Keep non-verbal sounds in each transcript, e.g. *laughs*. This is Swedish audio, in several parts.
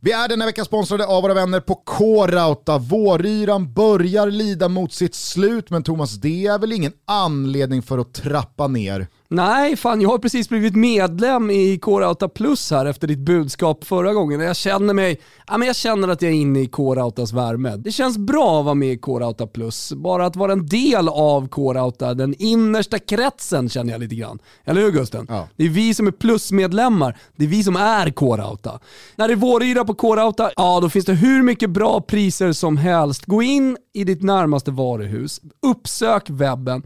Vi är denna vecka sponsrade av våra vänner på K-Rauta. Våryran börjar lida mot sitt slut, men Thomas, det är väl ingen anledning för att trappa ner? Nej, fan jag har precis blivit medlem i K-Rauta Plus här efter ditt budskap förra gången. Jag känner mig, ja, men jag känner att jag är inne i K-Rautas värme. Det känns bra att vara med i K-Rauta Plus. Bara att vara en del av K-Rauta, den innersta kretsen känner jag lite grann. Eller hur Gusten? Ja. Det är vi som är plusmedlemmar, det är vi som är K-Rauta. När det är våryra på K-Rauta, ja då finns det hur mycket bra priser som helst. Gå in i ditt närmaste varuhus, uppsök webben,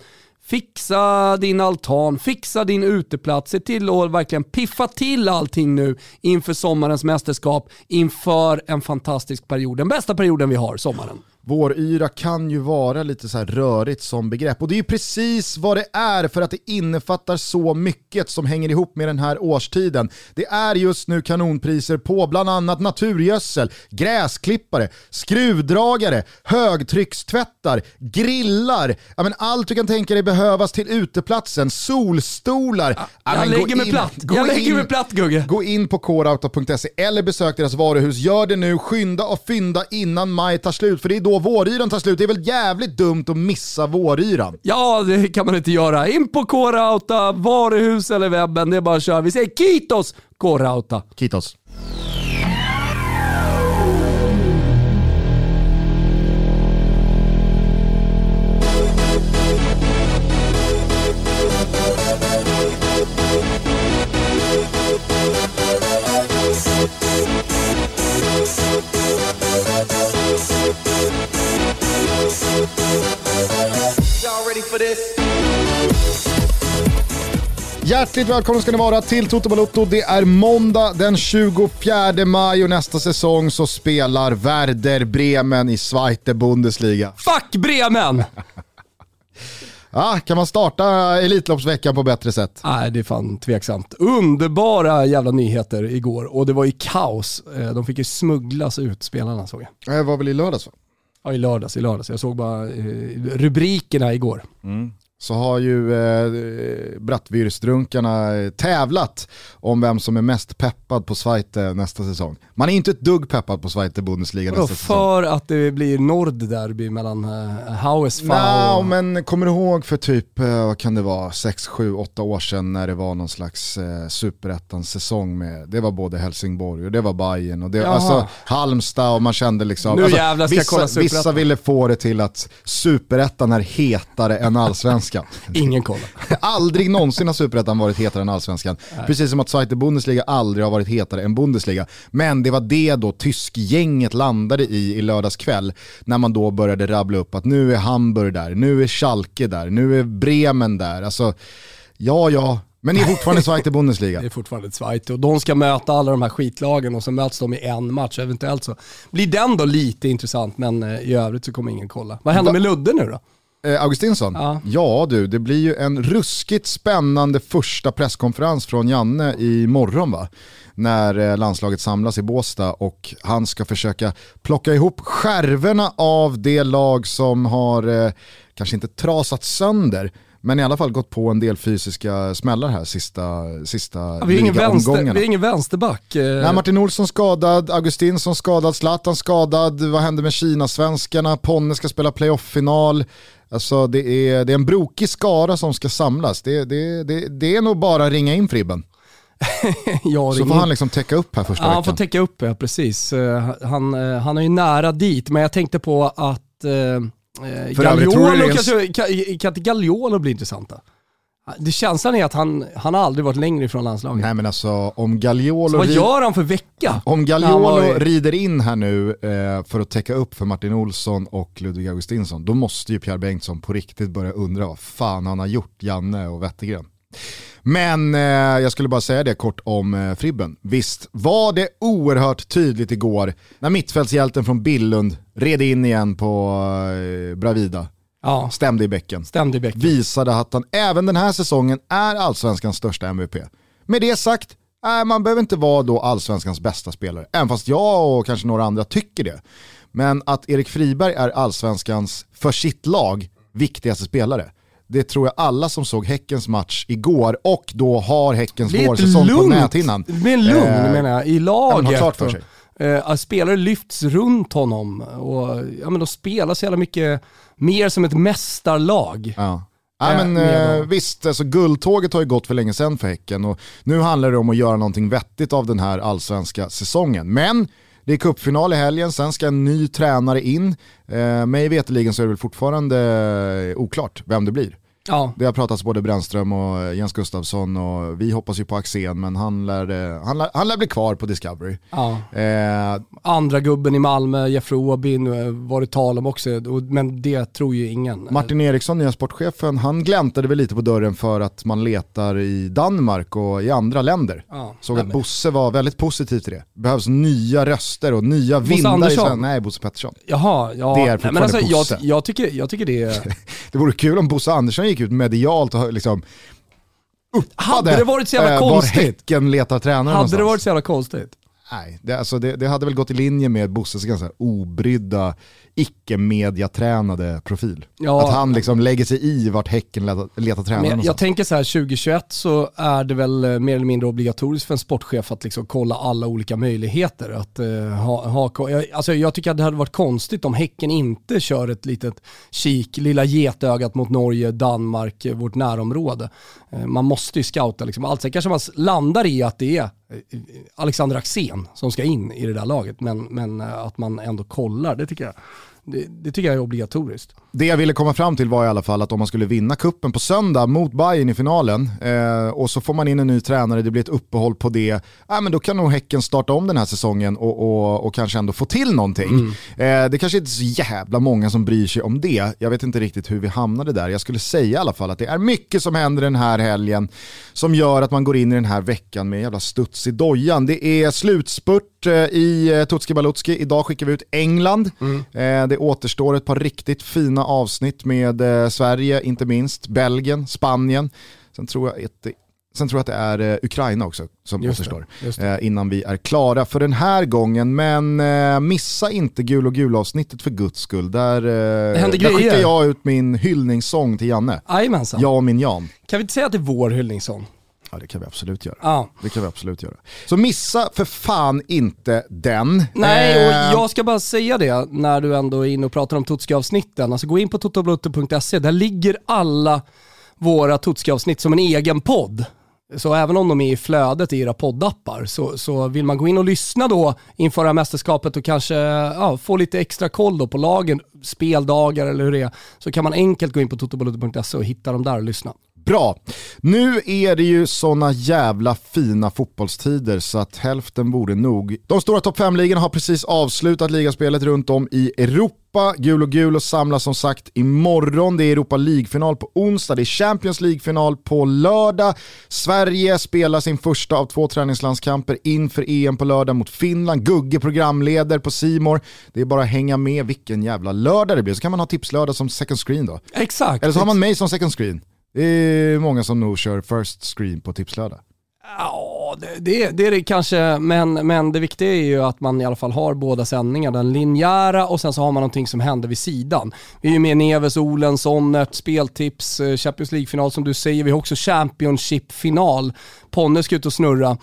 Fixa din altan, fixa din uteplats, se till att verkligen piffa till allting nu inför sommarens mästerskap, inför en fantastisk period. Den bästa perioden vi har, sommaren. Våryra kan ju vara lite så rörigt som begrepp och det är ju precis vad det är för att det innefattar så mycket som hänger ihop med den här årstiden. Det är just nu kanonpriser på bland annat naturgödsel, gräsklippare, skruvdragare, högtryckstvättar, grillar, ja, men allt du kan tänka dig behövas till uteplatsen, solstolar. Ja, jag men lägger mig platt. gå Jag lägger mig platt Gugge. Gå in på korauta.se eller besök deras varuhus. Gör det nu, skynda och fynda innan maj tar slut. För det är då våryran tar slut. Det är väl jävligt dumt att missa våryran. Ja, det kan man inte göra. In på K-Rauta, varuhus eller webben. Det är bara att köra. Vi säger Kitos K-Rauta. Kitos. For this? Hjärtligt välkomna ska ni vara till Toto Balotto. Det är måndag den 24 maj och nästa säsong så spelar Werder Bremen i Zweite Bundesliga. Fuck Bremen! *laughs* Ah, kan man starta Elitloppsveckan på bättre sätt? Nej, det är fan tveksamt. Underbara jävla nyheter igår och det var ju kaos. Eh, De fick ju smugglas ut, spelarna såg jag. Det var väl i lördags va? Ja, i lördags, i lördags. Jag såg bara eh, rubrikerna igår. Mm så har ju eh, Bratwürstrunkarna eh, tävlat om vem som är mest peppad på Zweite nästa säsong. Man är inte ett dugg peppad på Zweite Bundesliga Vadå, nästa säsong. för att det blir Nord-derby mellan uh, HSV Nå, och... men kommer du ihåg för typ, eh, vad kan det vara, 6, 7, 8 år sedan när det var någon slags eh, superettans säsong med, det var både Helsingborg och det var Bayern och det, Jaha. alltså Halmstad och man kände liksom, Nu alltså, jävlar ska jag kolla vissa, vissa ville få det till att superettan är hetare än *laughs* allsvenskan. Ingen kollar. *laughs* Aldrig någonsin har superettan varit hetare än allsvenskan. Precis som att Zweite Bundesliga aldrig har varit hetare än Bundesliga. Men det var det då tyskgänget landade i i lördags kväll när man då började rabbla upp att nu är Hamburg där, nu är Schalke där, nu är Bremen där. Alltså, ja ja, men det är fortfarande Zweite *laughs* Bundesliga. Det är fortfarande Zweite och de ska möta alla de här skitlagen och så möts de i en match. Eventuellt så blir den då lite intressant men eh, i övrigt så kommer ingen kolla. Vad händer med Ludde nu då? Eh, Augustinsson? Ja. Ja. du, det blir ju en ruskigt spännande första presskonferens från Janne i morgon va? När eh, landslaget samlas i Båstad och han ska försöka plocka ihop skärvorna av det lag som har, eh, kanske inte trasat sönder, men i alla fall gått på en del fysiska smällar här sista, sista Ja, vi, är ingen vänster, vi är ingen vänsterback. Nej, Martin Olsson skadad, Augustinsson skadad, Zlatan skadad, vad händer med Kina-svenskarna, Ponne ska spela playoff-final. Alltså det är, det är en brokig skara som ska samlas. Det, det, det, det är nog bara att ringa in Fribben. *laughs* jag Så får han liksom täcka upp här första Ja, han veckan. får täcka upp, ja precis. Eh, Han, eh, han är ju nära dit, men jag tänkte på att eh, eh, För Gagliolo, kanske, kan, kan inte Gagliolo bli intressanta? Det känslan är att han, han har aldrig varit längre ifrån landslaget. Nej men alltså om Så Gagliolo, vad ri- gör han för vecka? om Gagliolo rider in här nu eh, för att täcka upp för Martin Olsson och Ludvig Augustinsson, då måste ju Pierre Bengtsson på riktigt börja undra vad fan han har gjort, Janne och Wettergren. Men eh, jag skulle bara säga det kort om eh, Fribben. Visst var det oerhört tydligt igår när mittfältshjälten från Billund red in igen på eh, Bravida, Ja, stämde i bäcken. stämde i bäcken. Visade att han även den här säsongen är allsvenskans största MVP. Med det sagt, äh, man behöver inte vara då allsvenskans bästa spelare. Även fast jag och kanske några andra tycker det. Men att Erik Friberg är allsvenskans, för sitt lag, viktigaste spelare. Det tror jag alla som såg Häckens match igår och då har Häckens vårsäsong på näthinnan. det blir en lugn Eh, menar jag, i men laget. har klart för sig. Eh, spelare lyfts runt honom och ja, men de spelar så jävla mycket mer som ett mästarlag. Ja. Nej, Äh, men, eh, visst, alltså, guldtåget har ju gått för länge sedan för Häcken och nu handlar det om att göra någonting vettigt av den här allsvenska säsongen. Men det är cupfinal i helgen, sen ska en ny tränare in. Eh, mig veterligen så är det väl fortfarande eh, oklart vem det blir. Ja, Det har pratats både Brännström och eh, Jens Gustafsson och vi hoppas ju på Axén men han lär, eh, han lär, han lär bli kvar på Discovery. ja. Eh, Andra gubben i Malmö, Jeffrey Åby, nu var det tal om också, men det tror ju ingen. Martin Eriksson, nya sportchefen, han gläntade väl lite på dörren för att man letar i Danmark och i andra länder. Ja. Såg Nej, att Bosse var väldigt positiv till det. behövs nya röster och nya Bosse vindar i Andersson? sven- Nej, Bosse Pettersson. Jaha, ja. Det är Nej, fortfarande men alltså, jag, Bosse. jag, tycker, jag tycker det är... *laughs* Det vore kul om Bosse Andersson gick ut medialt och liksom uppade Hade det varit så jävla eh, var konstigt? Häcken letar tränare Hade någonstans. det varit så jävla konstigt? Nej, det, alltså det, det hade väl gått i linje med Bosses ganska obrydda, icke-mediatränade profil. Ja. Att han liksom lägger sig i vart Häcken letar, letar tränare jag, jag tänker så här, 2021 så är det väl eh, mer eller mindre obligatoriskt för en sportchef att liksom kolla alla olika möjligheter. Att, eh, ha, ha, jag, alltså jag tycker att det hade varit konstigt om Häcken inte kör ett litet kik, lilla getögat mot Norge, Danmark, eh, vårt närområde. Man måste ju scouta liksom allt. Sen kanske man landar i att det är Alexander Axén som ska in i det där laget, men, men att man ändå kollar, det tycker jag, det, det tycker jag är obligatoriskt. Det jag ville komma fram till var i alla fall att om man skulle vinna kuppen på söndag mot Bayern i finalen eh, och så får man in en ny tränare, det blir ett uppehåll på det, ja, men då kan nog Häcken starta om den här säsongen och, och, och kanske ändå få till någonting. Eh, det kanske inte är så jävla många som bryr sig om det, jag vet inte riktigt hur vi hamnade där. Jag skulle säga i alla fall att det är mycket som händer den här helgen som gör att man går in i den här veckan med en jävla studs i dojan. Det är slutspurt eh, i eh, Tutski Balutski, idag skickar vi ut England. Eh, det återstår ett par riktigt fina avsnitt med Sverige, inte minst, Belgien, Spanien. Sen tror jag att det, sen tror jag att det är Ukraina också som Just det, återstår just det. eh, innan vi är klara för den här gången. Men missa inte gul och gul avsnittet för guds skull. Där, där skickar jag ut min hyllningssång till Janne. Jajamensan. Jag och min Jan. Kan vi inte säga att det är vår hyllningssång? Ja det kan vi absolut göra. Ja. Det kan vi absolut göra. Så missa för fan inte den. Nej, Eh, och jag ska bara säga det när du ändå är inne och pratar om Tutski-avsnitten. Alltså gå in på totoblutte.se, där ligger alla våra Tutski-avsnitt som en egen podd. Så även om de är i flödet i era poddappar så, så vill man gå in och lyssna då inför det här mästerskapet och kanske ja, få lite extra koll då på lagen, speldagar eller hur det är, så kan man enkelt gå in på totoblutte.se och hitta dem där och lyssna. Bra. Nu är det ju såna jävla fina fotbollstider så att hälften borde nog. De stora topp 5-ligorna har precis avslutat ligaspelet runt om i Europa. Gul och gul och samlas som sagt imorgon. Det är Europa League-final på onsdag, det är Champions League-final på lördag. Sverige spelar sin första av två träningslandskamper inför EM på lördag mot Finland. Gugge programleder på Simor. Det är bara att hänga med vilken jävla lördag det blir. Så kan man ha tipslördag som second screen då. Exakt. Eller så har man mig som second screen. Det är många som nog kör first screen på tipslördag. Ja, det, det, det är det kanske, men, men det viktiga är ju att man i alla fall har båda sändningarna. Den linjära och sen så har man någonting som händer vid sidan. Vi är ju med Neves, Olen, Sonnet, speltips, eh, Champions League-final som du säger. Vi har också Championship-final. Ponne ska ut och snurra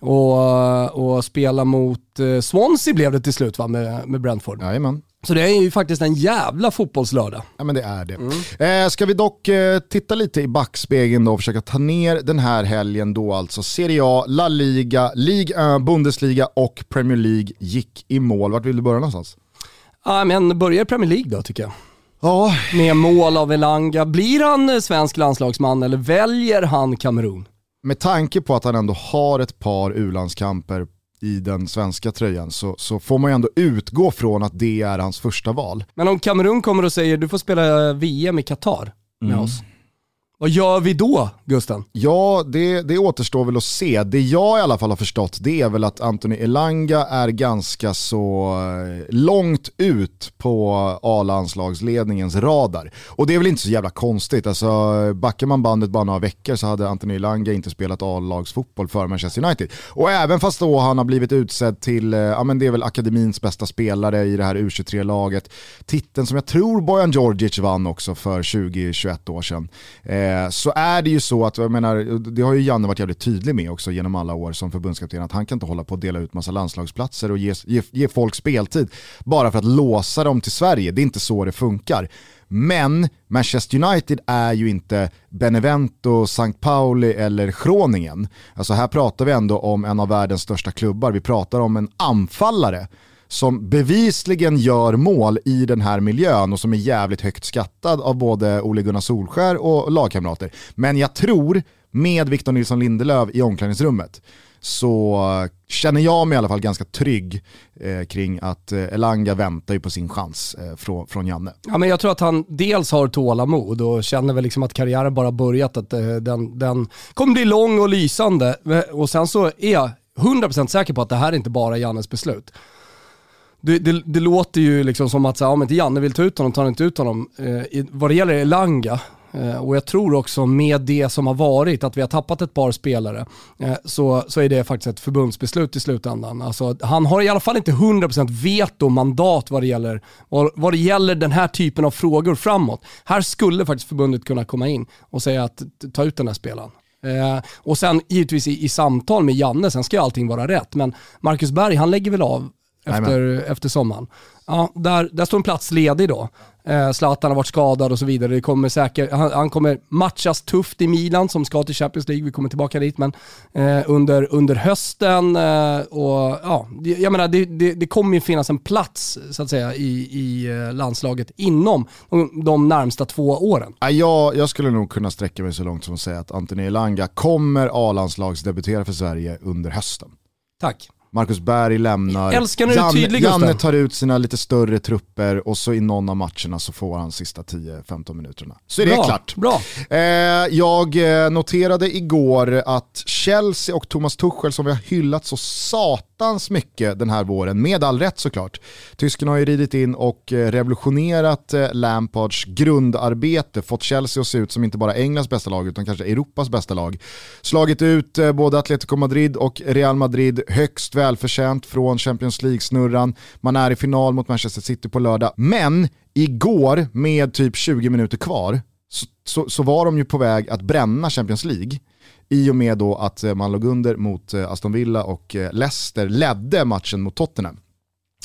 och, och spela mot eh, Swansea blev det till slut va, med, med Brentford. Jajamän. Så det är ju faktiskt en jävla fotbollslördag. Ja men det är det. Mm. Eh, ska vi dock eh, titta lite i backspegeln då och försöka ta ner den här helgen då alltså Serie A, La Liga, Ligue 1, Bundesliga och Premier League gick i mål. Vart vill du börja någonstans? Ja, men börjar i Premier League då tycker jag. Ja, Med mål av Elanga. Blir han eh, svensk landslagsman eller väljer han Kamerun? med tanke på att han ändå har ett par u-landskamper i den svenska tröjan så, så får man ju ändå utgå från att det är hans första val. Men om Kamerun kommer och säger du får spela VM i Qatar med oss. Vad gör vi då, Gusten? Ja, det, det återstår väl att se. Det jag i alla fall har förstått det är väl att Anthony Elanga är ganska så eh, långt ut på A-landslagsledningens radar. Och det är väl inte så jävla konstigt. Alltså, backar man bandet bara några veckor så hade Anthony Elanga inte spelat A-lagsfotboll för Manchester United. Och även fast då han har blivit utsedd till, eh, ja men det är väl akademins bästa spelare i det här U23-laget. Titeln som jag tror Bojan Djordjic vann också för 20-21 år sedan. Eh, Eh, så är det ju så att, jag menar, det har ju Janne varit jävligt tydlig med också genom alla år som förbundskapten, att han kan inte hålla på och dela ut massa landslagsplatser och ge, ge, ge folk speltid bara för att låsa dem till Sverige. Det är inte så det funkar. Men Manchester United är ju inte Benevento, St. Pauli eller Groningen. Alltså här pratar vi ändå om en av världens största klubbar. Vi pratar om en anfallare som bevisligen gör mål i den här miljön och som är jävligt högt skattad av både Ole Gunnar Solskär och lagkamrater. Men jag tror, med Victor Nilsson Lindelöf i omklädningsrummet, så känner jag mig i alla fall ganska trygg eh, kring att eh, Elanga väntar ju på sin chans eh, från, från Janne. Ja, men jag tror att han dels har tålamod och känner väl liksom att karriären bara börjat, att eh, den, den kommer bli lång och lysande. Eh, och sen så är jag 100% säker på att det här är inte bara Jannes beslut. Det, det, det, låter ju liksom som att så, om inte Janne vill ta ut honom, tar han inte ut honom. Eh, vad det gäller Elanga, eh, och jag tror också med det som har varit, att vi har tappat ett par spelare, eh, så, så är det faktiskt ett förbundsbeslut i slutändan. Alltså, han har i alla fall inte 100% veto mandat vad det, gäller, vad, vad det gäller den här typen av frågor framåt. Här skulle faktiskt förbundet kunna komma in och säga att ta ut den här spelaren. Eh, och sen givetvis i, i, samtal med Janne, sen ska ju allting vara rätt, men Marcus Berg han lägger väl av efter, efter sommaren. Ja, där, där står en plats ledig då. Eh, Zlatan har varit skadad och så vidare. Det kommer säkert, han, han, kommer matchas tufft i Milan som ska till Champions League, vi kommer tillbaka dit, men eh, under, under hösten eh, och ja, jag menar det, det, det, kommer ju finnas en plats så att säga i, i eh, landslaget inom de, de närmsta två åren. Ja, jag, jag skulle nog kunna sträcka mig så långt som att säga att Anthony Elanga kommer A-landslagsdebutera för Sverige under hösten. Tack. Marcus Berg lämnar, Älskar du är tydlig, Janne tar ut sina lite större trupper och så i någon av matcherna så får han sista 10-15 minuterna. Så är bra, det klart. Bra. Eh, jag eh, noterade igår att Chelsea och Thomas Tuchel som vi har hyllat så attans mycket den här våren, med all rätt såklart. Tysken har ju ridit in och eh, revolutionerat eh, Lampards grundarbete, fått Chelsea att se ut som inte bara Englands bästa lag utan kanske Europas bästa lag. Slagit ut eh, både Atletico Madrid och Real Madrid högst välförtjänt från Champions League-snurran. Man är i final mot Manchester City på lördag. Men igår med typ 20 minuter kvar så, så, så var de ju på väg att bränna Champions League i och med då att eh, man låg under mot eh, Aston Villa och eh, Leicester ledde matchen mot Tottenham.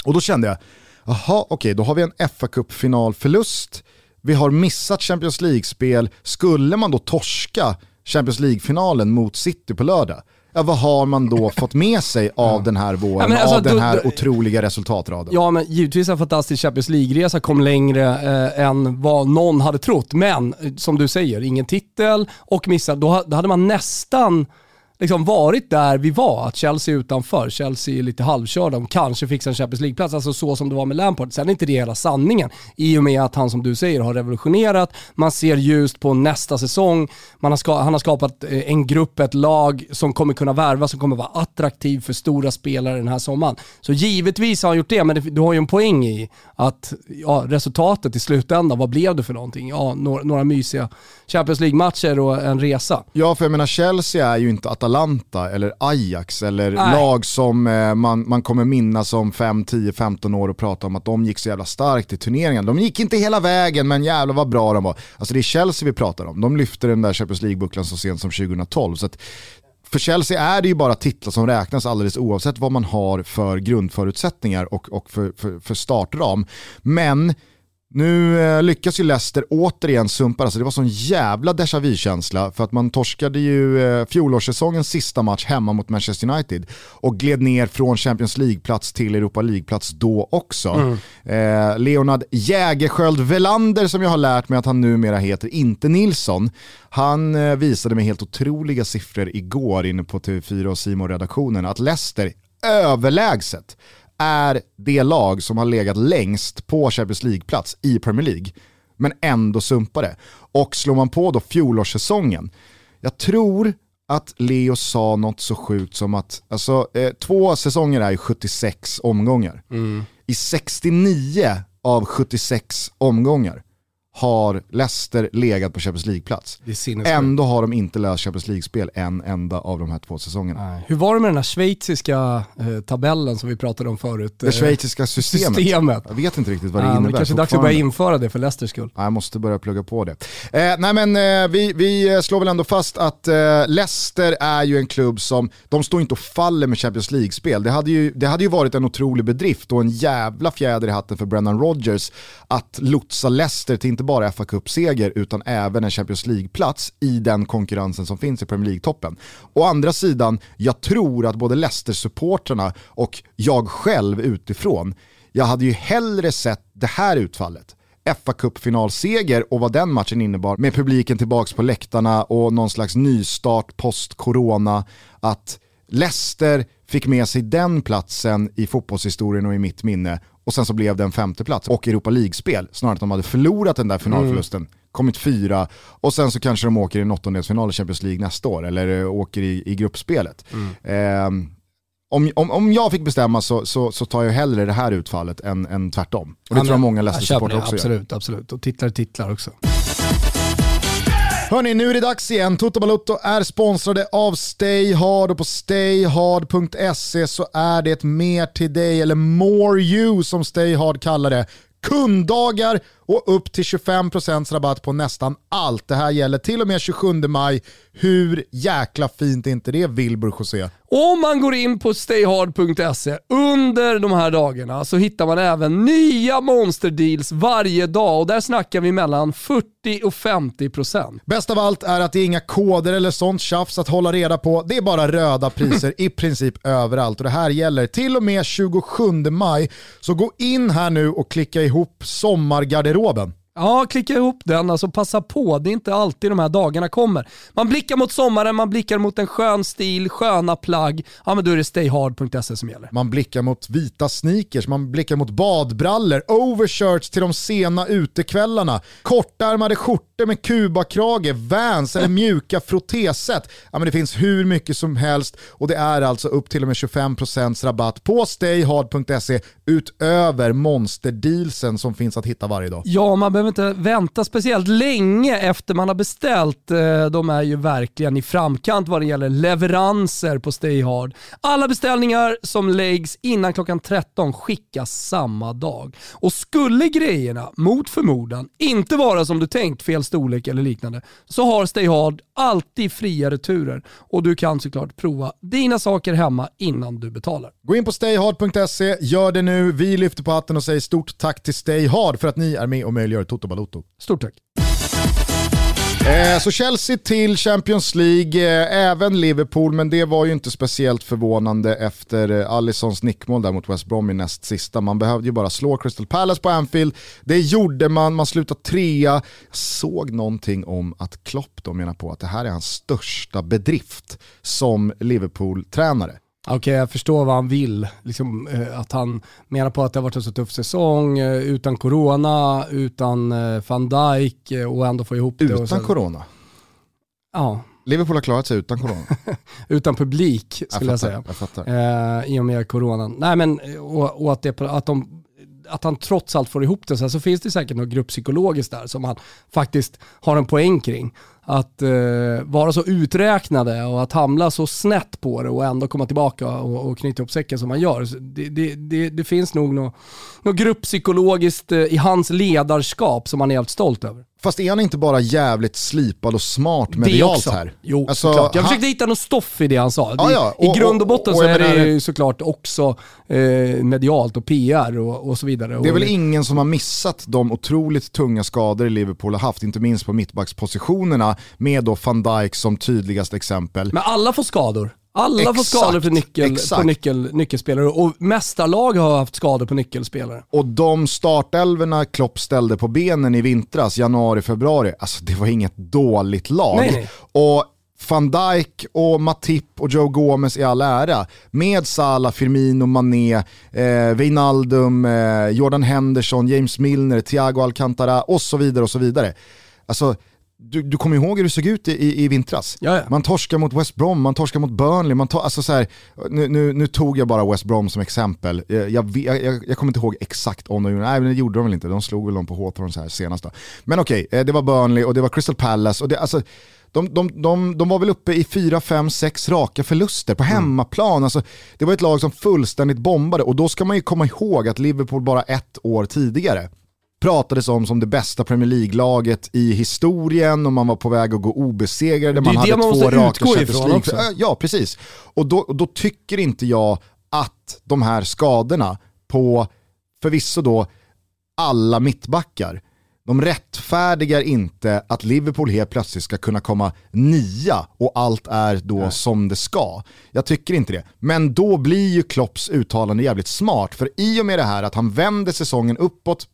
Och då kände jag, jaha okej okay, då har vi en fa cup finalförlust vi har missat Champions League-spel, skulle man då torska Champions League-finalen mot City på lördag, Ja, vad har man då fått med sig av den här våren, ja, alltså, av den här du, otroliga resultatraden? Ja, men givetvis en fantastisk Champions League-resa kom längre eh, än vad någon hade trott. Men som du säger, ingen titel och missat. Då, då hade man nästan liksom varit där vi var, att Chelsea är utanför, Chelsea är lite halvkörda, de kanske fixar en Champions League-plats, alltså så som det var med Lampard. Sen är inte det hela sanningen, i och med att han som du säger har revolutionerat, man ser ljust på nästa säsong, man har ska, han har skapat eh, en grupp, ett lag som kommer kunna värva, som kommer vara attraktiv för stora spelare den här sommaren. Så givetvis har han gjort det, men det, du har ju en poäng i att ja, resultatet i slutändan, vad blev det för någonting? Ja, några, några mysiga Champions League-matcher och en resa. Ja, för jag menar Chelsea är ju inte Atalanta eller Ajax eller Nej. lag som eh, man, man kommer minnas om 5, 10, 15 år och prata om att de gick så jävla starkt i turneringen. De gick inte hela vägen men jävlar vad bra de var. Alltså det är Chelsea vi pratar om. De lyfte den där Champions League-bucklan så sent som 2012. Så för Chelsea är det ju bara titlar som räknas alldeles oavsett vad man har för grundförutsättningar och, och för, för, för startram. Men nu eh, lyckas ju Leicester återigen sumpa, alltså det var sån jävla déjà vu-känsla för att man torskade ju eh, fjolårssäsongens sista match hemma mot Manchester United och gled ner från Champions League-plats till Europa League-plats då också. Mm. Eh, Leonard Jägerskjöld Velander som jag har lärt mig att han numera heter, inte Nilsson, han eh, visade mig helt otroliga siffror igår inne på TV4 och simon redaktionen att Leicester överlägset är det lag som har legat längst på Champions League-plats i Premier League, men ändå sumpade. Och slår man på då fjolårssäsongen, jag tror att Leo sa något så sjukt som att alltså, eh, två säsonger är 76 omgångar. Mm. I 69 av 76 omgångar har Leicester legat på Champions League-plats. Det är. Ändå har de inte löst Champions League-spel en enda av de här två säsongerna. Nej. Hur var det med den här schweiziska eh, tabellen som vi pratade om förut? Det schweiziska systemet. systemet. Jag vet inte riktigt vad det Ja, innebär kanske dags att börja införa det för Leicesters skull. Ja, Jag måste börja plugga på det. Eh, nej men eh, vi, vi slår väl ändå fast att eh, Leicester är ju en klubb som, de står inte och faller med Champions League-spel. Det hade, ju, det hade ju varit en otrolig bedrift och en jävla fjäder i hatten för Brennan Rodgers att lotsa Leicester till inte bara fa Cup-seger utan även en Champions League-plats i den konkurrensen som finns i Premier League-toppen. Å andra sidan, jag tror att både Leicester-supporterna och jag själv utifrån, jag hade ju hellre sett det här utfallet fa Cup-finalseger och vad den matchen innebar med publiken tillbaka på läktarna och någon slags nystart post-corona. Att Leicester fick med sig den platsen i fotbollshistorien och i mitt minne och sen så blev det en femte plats och Europa League-spel. Snarare att de hade förlorat den där finalförlusten, kommit fyra och sen så kanske de åker i en åttondelsfinal i Champions League nästa år eller eh, åker i, i gruppspelet. Ehm, om, om, om jag fick bestämma så, så, så tar jag hellre det här utfallet än, än tvärtom. Och det tror jag många Leicester-supportrar också gör. Absolut, absolut. Och titlar titlar också. Hörni, nu är det dags igen. Toto Balutto är sponsrade av Stay Hard och på stayhard.se så är det mer till dig, eller more you som Stay Hard kallar det. Kunddagar och upp till 25% rabatt på nästan allt. Det här gäller till och med 27 maj. Hur jäkla fint är inte det Wilbur José? Om man går in på stayhard.se under de här dagarna så hittar man även nya monsterdeals varje dag och där snackar vi mellan 40 och 50%. Bäst av allt är att det är inga koder eller sånt tjafs att hålla reda på. Det är bara röda priser *laughs* i princip överallt och det här gäller till och med 27 maj. Så gå in här nu och klicka ihop sommargarderoben garderoben. Ja, klicka ihop den, alltså passa på. Det är inte alltid de här dagarna kommer. Man blickar mot sommaren, man blickar mot en skön stil, sköna plagg. Ja men då är det stayhard.se som gäller. Man blickar mot vita sneakers, man blickar mot badbrallor, overshirts till de sena utekvällarna, kortärmade skjortor med kubakrage, vans eller mjuka frottéset. Ja, men det finns hur mycket som helst och det är alltså upp till och med 25% rabatt på stayhard.se utöver monsterdealsen som finns att hitta varje dag. Ja, man behöver inte vänta speciellt länge efter man har beställt. Eh, de är ju verkligen i framkant vad det gäller leveranser på Stayhard. Alla beställningar som läggs innan klockan 13 skickas samma dag. Och skulle grejerna, mot förmodan, inte vara som du tänkt, fel storlek eller liknande, så har Stayhard alltid fria returer och du kan såklart prova dina saker hemma innan du betalar. Gå in på stayhard.se, gör det nu. Vi lyfter på hatten och säger stort tack till Stayhard för att ni är med och möjliggör Toto Balotto. Stort tack. Eh, så Chelsea till Champions League, eh, även Liverpool, men det var ju inte speciellt förvånande efter eh, Allisons nickmål där mot West Brom i näst sista. Man behövde ju bara slå Crystal Palace på Anfield. Det gjorde man, man slutade trea. Jag såg någonting om att Klopp då menar på att det här är hans största bedrift som Liverpool-tränare. Okej, jag förstår vad han vill. Liksom, eh, att han menar på att det har varit en så tuff säsong, eh, utan corona, utan eh, van Dijk eh, och ändå få ihop det. och Utan så, corona. Ja, Liverpool har klarat sig utan corona. *laughs* utan publik skulle jag, fattar, säga. Jag fattar. Eh, I och med coronan. Nej men, och, och att, det, att, de, att han trots allt får ihop det. Sen så finns det säkert något grupppsykologiskt där som han faktiskt har en poäng kring. Att eh, vara så uträknade och att hamna så snett på det och ändå komma tillbaka och, och knyta ihop säcken som han gör. Det, det, det, det finns nog något, något grupppsykologiskt eh, i hans ledarskap som han är helt stolt över. Fast är han inte bara jävligt slipad och smart medialt här? Jo, Alltså, såklart. Jag han- försökte hitta något stoff i det han sa. Ja, ja. I Och- grund och och- botten och så jag är det ju såklart också eh, medialt och PR och, och så vidare. Det är och, väl ingen som har missat de otroligt tunga skador Liverpool har haft, inte minst på mittbackspositionerna, med då van Dijk som tydligast exempel. Men alla får skador. Alla får Exakt, skador för nyckel, exakt. på nyckel, nyckelspelare och mästarlag har haft skador på nyckelspelare. Och de startelverna Klopp ställde på benen i vintras, januari, februari, alltså det var inget dåligt lag. Nej, nej. Och van Dijk och Matip och Joe Gomez i all ära. Med Salah, Firmino, Mané, eh, Wijnaldum, eh, Jordan Henderson, James Milner, Thiago Alcantara och så vidare och så vidare. Alltså, du, du kommer ihåg hur det såg ut i, i vintras. Jaja. Man torskar mot West Brom, man torskar mot Burnley, man tar, alltså så här, nu, nu, nu tog jag bara West Brom som exempel. Jag, jag, jag, jag kommer inte ihåg exakt om de gjorde nej men det gjorde de väl inte, de slog väl dem på Hawthorne så här senast då. Men okej, eh, det var Burnley och det var Crystal Palace och det, alltså, de, de, de, de var väl uppe i 4, 5, 6 raka förluster på hemmaplan. Alltså, det var ett lag som fullständigt bombade och då ska man ju komma ihåg att Liverpool bara ett år tidigare pratades om som det bästa Premier League-laget i historien och man var på väg att gå obesegrade. Man hade man två raka Champions League. Ja, precis. Och då, och då tycker inte jag att de här skadorna på, förvisso då, alla mittbackar, de rättfärdigar inte att Liverpool helt plötsligt ska kunna komma nia och allt är då som det ska. Jag tycker inte det. Men då blir ju Klopps uttalande jävligt smart, för i och med det här att han vänder säsongen uppåt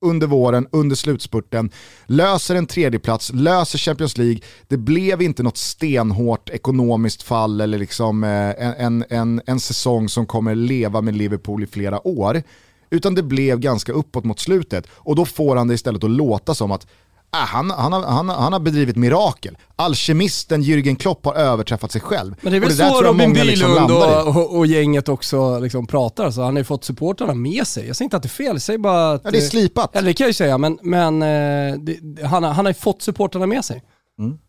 under våren, under slutspurten, löser en tredjeplats, löser Champions League. Det blev inte något stenhårt ekonomiskt fall eller liksom eh, en, en, en, en säsong som kommer leva med Liverpool i flera år. Utan det blev ganska uppåt mot slutet och då får han det istället att låta som att äh, han, han, har, han, han har bedrivit mirakel. Alkemisten Jürgen Klopp har överträffat sig själv. Men det är väl Och där så Robin liksom Bylund i. och, och, och gänget också liksom pratar. Så han har ju fått supportrarna med sig. Jag säger inte att det är fel, jag säger bara att... Ja, det är eh, slipat. Eller det kan jag ju säga, men, men eh, det, han, har- han har ju fått supportrarna med sig.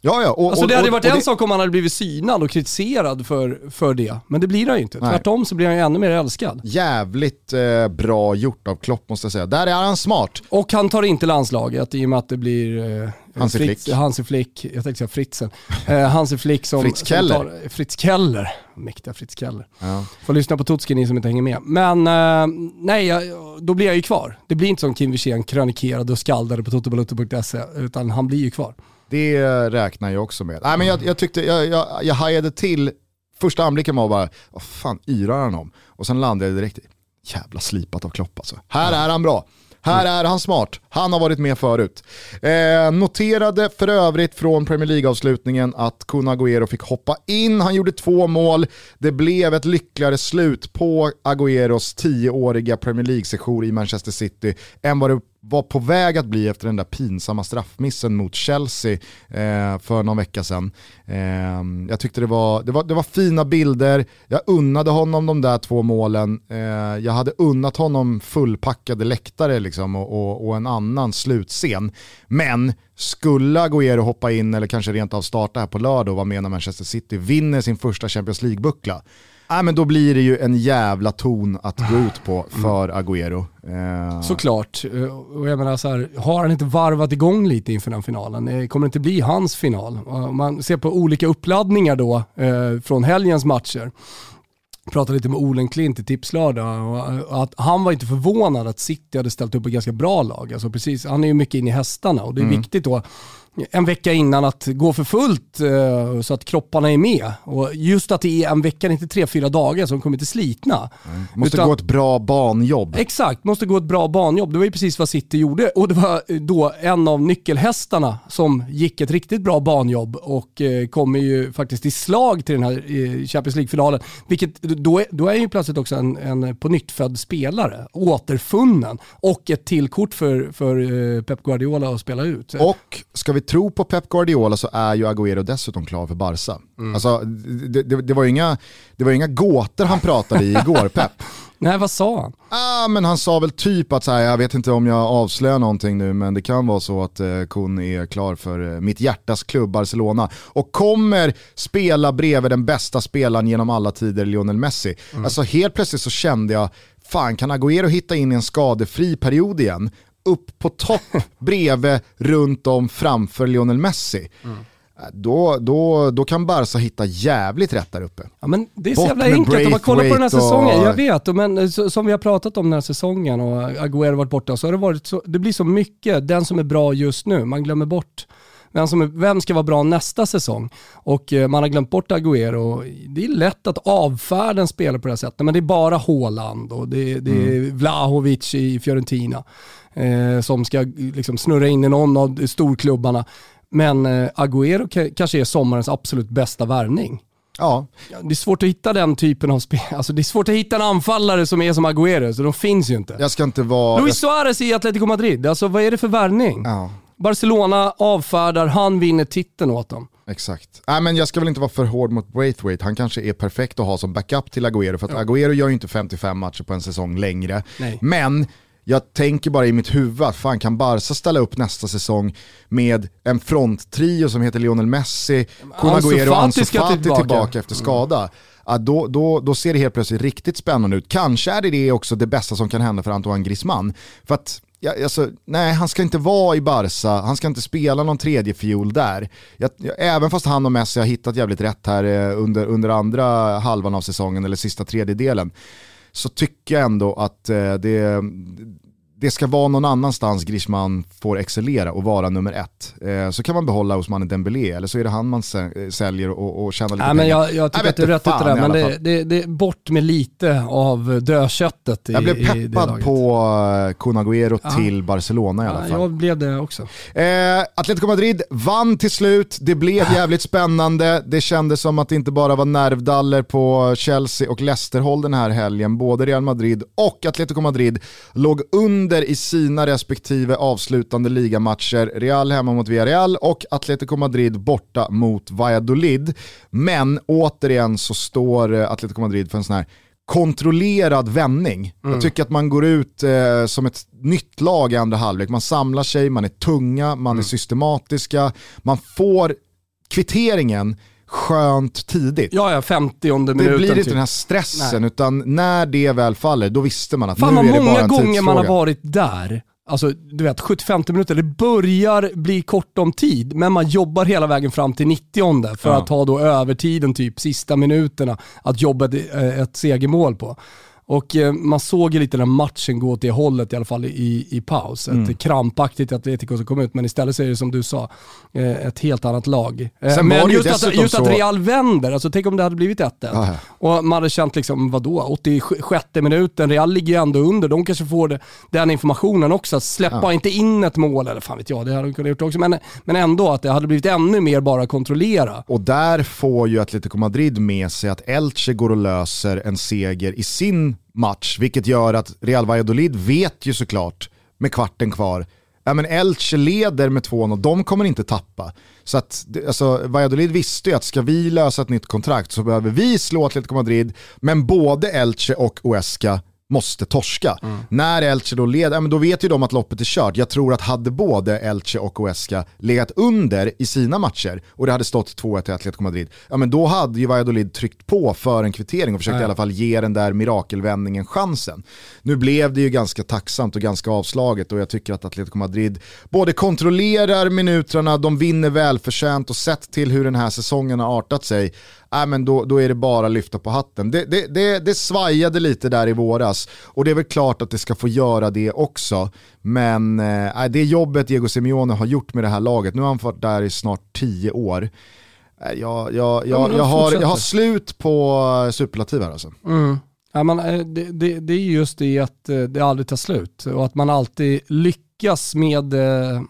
Ja, ja. Och, Alltså det hade och- varit och en det- sak om han hade blivit synad och kritiserad för, för det, men det blir han ju inte. Nej. Tvärtom så blir han ju ännu mer älskad. Jävligt eh, bra gjort av Klopp måste jag säga. Där är han smart. Och han tar inte landslaget i och med att det blir eh, Hansi Fritz, Flick. Hansi Flick, jag tänkte säga Fritzen, eh, Hansi Flick som... Fritz som Keller. Tar, Fritz Keller, mäktiga Fritz Keller. Ja. Får lyssna på Tutski ni som inte hänger med. Men eh, nej, jag, då blir jag ju kvar. Det blir inte som Kim Wirsén krönikerade och skaldade på totobalutto.se, utan han blir ju kvar. Det räknar jag också med. Nej, men jag, jag tyckte, jag, jag, jag hajade till, första anblicken var bara, vad fan yrar han om? Och sen landade jag direkt i, jävla slipat av Klopp alltså. Här är han bra. Här är han smart. Han har varit med förut. Eh, noterade för övrigt från Premier League-avslutningen att Kun Agüero fick hoppa in. Han gjorde två mål. Det blev ett lyckligare slut på Agüeros tioåriga Premier League-sejour i Manchester City än vad det var på väg att bli efter den där pinsamma straffmissen mot Chelsea eh, för någon vecka sedan. Eh, jag tyckte det var, det, var, det var fina bilder, jag unnade honom de där två målen, eh, jag hade unnat honom fullpackade läktare liksom, och, och, och en annan slutscen. Men skulle Agüero hoppa in eller kanske rent av starta här på lördag och vara med när Manchester City vinner sin första Champions League-buckla, Nej, men då blir det ju en jävla ton att gå ut på för Agüero. Eh, Såklart. Eh, Och jag menar så här, har han inte varvat igång lite inför den finalen? Kommer det inte bli hans final? Om man ser på olika uppladdningar då eh, från helgens matcher. Jag pratade lite med Olen Klint i Tipslördag och att han var inte förvånad att City hade ställt upp ett ganska bra lag. Alltså precis, han är ju mycket inne i hästarna och det är viktigt då en vecka innan att gå för fullt eh, så att kropparna är med. Och just att det är en vecka, inte tre, fyra dagar, de kommer inte slitna. måste Utan- gå ett bra banjobb. Exakt, måste gå ett bra banjobb. Det var ju precis vad City gjorde och det var då en av nyckelhästarna som gick ett riktigt bra banjobb och eh, kommer ju faktiskt i slag till den här eh, Champions League-finalen. Vilket då är, då är ju plötsligt också en, en på nytt född spelare, återfunnen och ett tillkort för, för eh, Pep Guardiola att spela ut. Och ska vi tro på Pep Guardiola så är ju Agüero dessutom klar för Barca. Mm. Alltså, det, det, det, var ju inga, det var inga gåtor han pratade i igår, *laughs* Pep. Nej, vad sa han? Ah, men han sa väl typ att så här, jag vet inte om jag avslöjar någonting nu men det kan vara så att eh, Kun är klar för eh, mitt hjärtas klubb Barcelona och kommer spela bredvid den bästa spelaren genom alla tider, Lionel Messi. Alltså helt plötsligt så kände jag, fan kan Agüero hitta in i en skadefri period igen? Upp på topp, *laughs* bredvid, runt om, framför Lionel Messi. Eh, Då, då, då kan Barca hitta jävligt rätt där uppe. Ja, men det är så Bort jävla enkelt om man kollar på den här Braithwaite och- säsongen. Jag vet, men, eh, som vi har pratat om den här säsongen och Agüero varit borta, så har det varit så, det blir så mycket, den som är bra just nu, man glömmer bort vem, som är, vem ska vara bra nästa säsong? Och eh, man har glömt bort Agüero. Det är lätt att avfärda en spelare på det här sättet, men det är bara Haaland och det, det är Vlahovic i Fiorentina eh, som ska liksom, snurra in i någon av storklubbarna. Men eh, Agüero ka- kanske är sommarens absolut bästa värvning. Ja, Ja, Det är svårt att hitta den typen av spel. Alltså det är svårt att hitta en anfallare som är som Agüero, så de finns ju inte. jag ska inte vara... Luis Suarez i Atletico Madrid, alltså vad är det för värvning? Ja. Barcelona avfärdar, han vinner titeln åt dem. Exakt. Nej, men jag ska väl inte vara för hård mot Braithwaite. Han kanske är perfekt att ha som backup till Agüero. För att ja. Agüero gör ju inte 55 matcher på en säsong längre. Nej. Men jag tänker bara i mitt huvud att fan kan Barca ställa upp nästa säsong med en fronttrio som heter Lionel Messi, Kun Agüero och Ansu Fati tillbaka. tillbaka efter skada. Mm. Ja, då, då, då ser det helt plötsligt riktigt spännande ut. Kanske är det också det bästa som kan hända för Antoine Griezmann. För att Ja, alltså, nej, han ska inte vara i Barca, han ska inte spela någon tredje fiol där. Jag, jag, även fast han och Messi har hittat jävligt rätt här eh, under, under andra halvan av säsongen, eller sista tredjedelen, så tycker jag ändå att eh, det, det ska vara någon annanstans Griezmann får excellera och vara nummer ett. Eh, så kan man behålla Ousmane Dembélé eller så är det han man säljer och, och tjänar lite ja, pengar. jag, jag tycker jag att du rätt ute där, men det, det, det, är bort med lite av dödköttet i Jag blev peppad på Kun Agüero ja. till Barcelona i alla fall. Ja, jag blev det också. Eh, Atletico Madrid vann till slut, det blev jävligt spännande. Det kändes som att det inte bara var nervdaller på Chelsea och Leicester-håll den här helgen. Både Real Madrid och Atletico Madrid låg under under i sina respektive avslutande ligamatcher. Real hemma mot Villarreal och Atletico Madrid borta mot Valladolid. Men återigen så står eh, Atletico Madrid för en sån här kontrollerad vändning. Mm. Jag tycker att man går ut eh, som ett nytt lag i andra halvlek. Man samlar sig, man är tunga, man mm. är systematiska, man får kvitteringen skönt tidigt. Ja, ja, 50 minuten. Det blir inte typ. den här stressen, Nej. utan när det väl faller, då visste man att Fan, nu är det bara en många gånger man har varit där. Alltså du vet, 75 minuter, det börjar bli kort om tid, men man jobbar hela vägen fram till 90 för ja. att ha då övertiden, typ sista minuterna, att jobba ett, ett segermål på. Och eh, man såg ju lite den matchen gå åt det hållet i alla fall i, i paus. Mm. Ett krampaktigt Atletico som kom ut, men istället så är det som du sa, eh, ett helt annat lag. Eh, Sen men just, att, just så... att Real vänder, alltså tänk om det hade blivit 1-1. Och man hade känt liksom, vadå, 86 minuten, Real ligger ju ändå under, de kanske får det, den informationen också. Släppa ja. inte in ett mål, eller fan vet jag, det hade de kunnat gjort också. Men, men ändå att det hade blivit ännu mer bara kontrollera. Och där får ju Atletico Madrid med sig att Elche går och löser en seger i sin match, vilket gör att Real Valladolid vet ju såklart med kvarten kvar ja men Elche leder med 2-0, de kommer inte tappa. Så att, alltså, Valladolid visste ju att ska vi lösa ett nytt kontrakt så behöver vi slå Atletico Madrid, men både Elche och Oesca måste torska. Mm. När Elche då leder, ja, men då vet ju de att loppet är kört. Jag tror att hade både Elche och Huesca legat under i sina matcher och det hade stått 2-1 till Atletico Madrid, ja men då hade ju Valladolid tryckt på för en kvittering och försökt ja. i alla fall ge den där mirakelvändningen chansen. Nu blev det ju ganska tacksamt och ganska avslaget och jag tycker att Atletico Madrid både kontrollerar minuterna, de vinner välförtjänt och sett till hur den här säsongen har artat sig, äh, men då, då är det bara att lyfta på hatten. Det, det, det, det svajade lite där i våras och det är väl klart att det ska få göra det också. Men äh, det jobbet Diego Simeone har gjort med det här laget, nu har han varit där i snart tio år. Äh, jag, jag, jag, jag, har, jag har slut på superlativ här alltså. Mm. Ja, man, det, det, det är just det att det aldrig tar slut och att man alltid lyckas med Eh,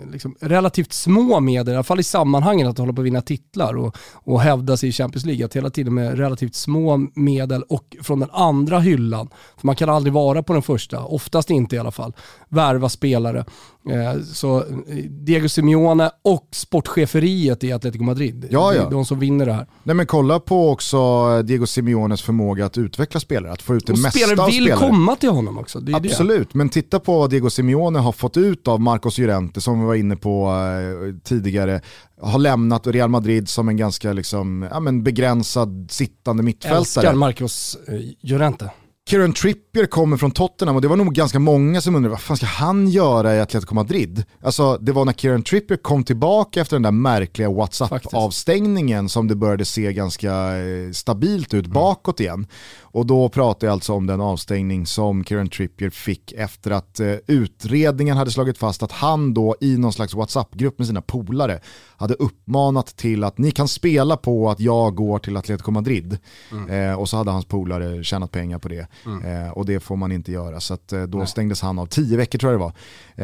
Eh, liksom relativt små medel, i alla fall i sammanhanget att hålla på att vinna titlar och, och hävda sig i Champions League, att hela tiden med relativt små medel och från den andra hyllan, för man kan aldrig vara på den första, oftast inte i alla fall, värva spelare. Eh, så eh, Diego Simeone och sportcheferiet i Atletico Madrid, ja, ja. de som vinner det här. Nej, men kolla på också Diego Simeones förmåga att utveckla spelare, att få ut det och mesta spelare av spelare. vill komma till honom också. Absolut, det. men titta på vad Diego Simeone har fått ut av Marcos Llorente som vi var inne på eh, tidigare, har lämnat Real Madrid som en ganska liksom, ja, men begränsad sittande mittfältare. Älskar Marcos eh, Llorente. Kieran Trippier kommer från Tottenham och det var nog ganska många som undrade vad fan ska han göra i Atletico Madrid? Alltså det var när Kieran Trippier kom tillbaka efter den där märkliga WhatsApp-avstängningen som det började se ganska eh, stabilt ut mm. bakåt igen. Och då pratar jag alltså om den avstängning som Kieran Trippier fick efter att eh, utredningen hade slagit fast att han då i någon slags WhatsApp-grupp med sina polare hade uppmanat till att ni kan spela på att jag går till Atletico Madrid. Mm. Eh, och så hade hans polare tjänat pengar på det. Mm. Eh, och det får man inte göra. Så att, eh, då Nej. stängdes han av. Tio veckor tror jag det var.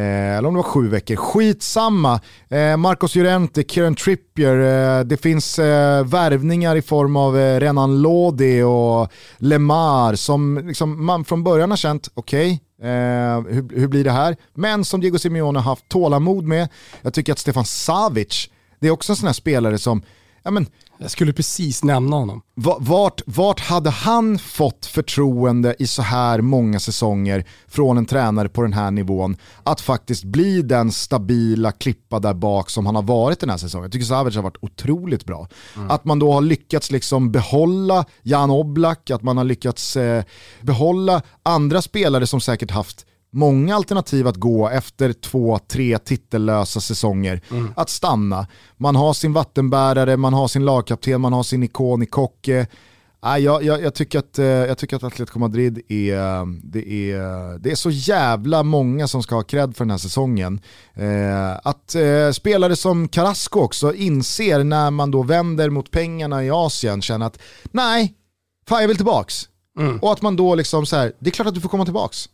Eh, eller om det var sju veckor. Skitsamma. Eh, Marcos Llorente, Kieran Trippier. Eh, det finns värvningar i form av Renan Lodi och Lemar som liksom, man från början har känt, okej, okay, Eh, hur, hur blir det här? Men som Diego Simeone har haft tålamod med. Jag tycker att Stefan Savic, det är också en sån här spelare som, ja men Jag skulle precis nämna honom. Va- Vart, vart hade han fått förtroende i så här många säsonger från en tränare på den här nivån att faktiskt bli den stabila klippa där bak som han har varit den här säsongen? Jag tycker Savic har varit otroligt bra. Att man då har lyckats liksom behålla Jan Oblak, att man har lyckats eh, behålla andra spelare som säkert haft många alternativ att gå efter två, tre titellösa säsonger. Att stanna. Man har sin vattenbärare, man har sin lagkapten, man har sin ikon i Kocke. Nej, jag, jag, jag, tycker att, eh, jag tycker att Atletico Madrid är, det är, det är så jävla många som ska ha cred för den här säsongen. Eh, att eh, spelare som Carrasco också inser när man då vänder mot pengarna i Asien, känner att nej, fan jag vill tillbaks. Och att man då liksom så här, det är klart att du får komma tillbaks.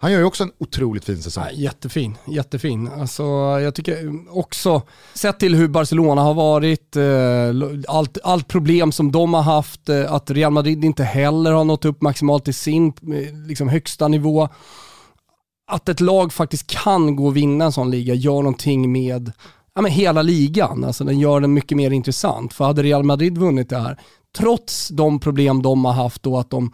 Han gör ju också en otroligt fin säsong. Ja, jättefin, jättefin. Alltså, jag tycker också, sett till hur Barcelona har varit, eh, allt, allt problem som de har haft, eh, att Real Madrid inte heller har nått upp maximalt till sin eh, liksom, högsta nivå. Att ett lag faktiskt kan gå och vinna en sån liga gör någonting med ja, men hela ligan. Alltså, den gör den mycket mer intressant. För hade Real Madrid vunnit det här, trots de problem de har haft och att de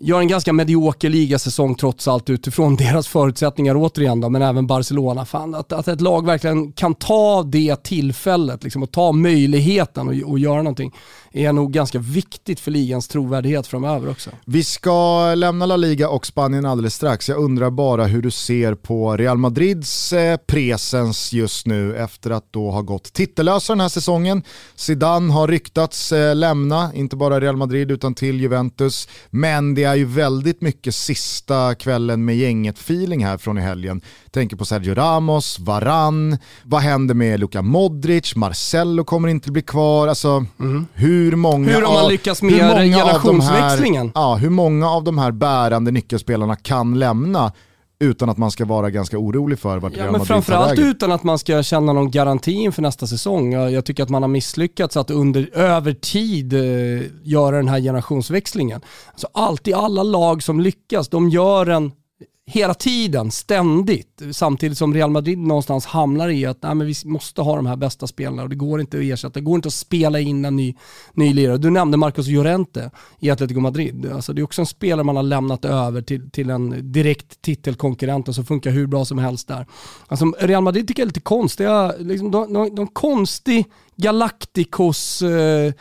gör en ganska medioker ligasäsong trots allt utifrån *laughs* deras förutsättningar återigen då, men även Barcelona. Fan, att, att ett lag verkligen kan ta det tillfället liksom, och ta möjligheten och, och göra någonting är nog ganska viktigt för ligans trovärdighet framöver också. Vi ska lämna La Liga och Spanien alldeles strax. Jag undrar bara hur du ser på Real Madrids eh, presens just nu efter att då ha gått titellösa den här säsongen. Zidane har ryktats eh, lämna, inte bara Real Madrid utan till Juventus. Men det är ju väldigt mycket sista kvällen med gänget-feeling här från i helgen. Tänker på Sergio Ramos, Varann, vad händer med Luka Modric, Marcelo kommer inte bli kvar. Alltså, hur många Mm. Hur har man lyckats hur med många av de här- generationsväxlingen? Ja, hur många av de här bärande nyckelspelarna kan lämna utan att man ska vara ganska orolig för vart Ja, Real men Madrid tar framförallt utan att man ska känna någon garanti inför nästa säsong. Jag, jag tycker att man har misslyckats att under, över tid eh, göra den här generationsväxlingen. Alltså alltid alla lag som lyckas, de gör en hela tiden, ständigt. Samtidigt som Real Madrid någonstans hamnar i att nej, men vi måste ha de här bästa spelarna och det går inte att ersätta. Det går inte att spela in en ny, ny lirare. Du nämnde Marcos Llorente i Atletico Madrid. Alltså, det är också en spelare man har lämnat över till, till en direkt titelkonkurrent och som funkar hur bra som helst där. Alltså, Real Madrid tycker jag är lite konstiga, liksom, de, de, de konstig Galacticos eh,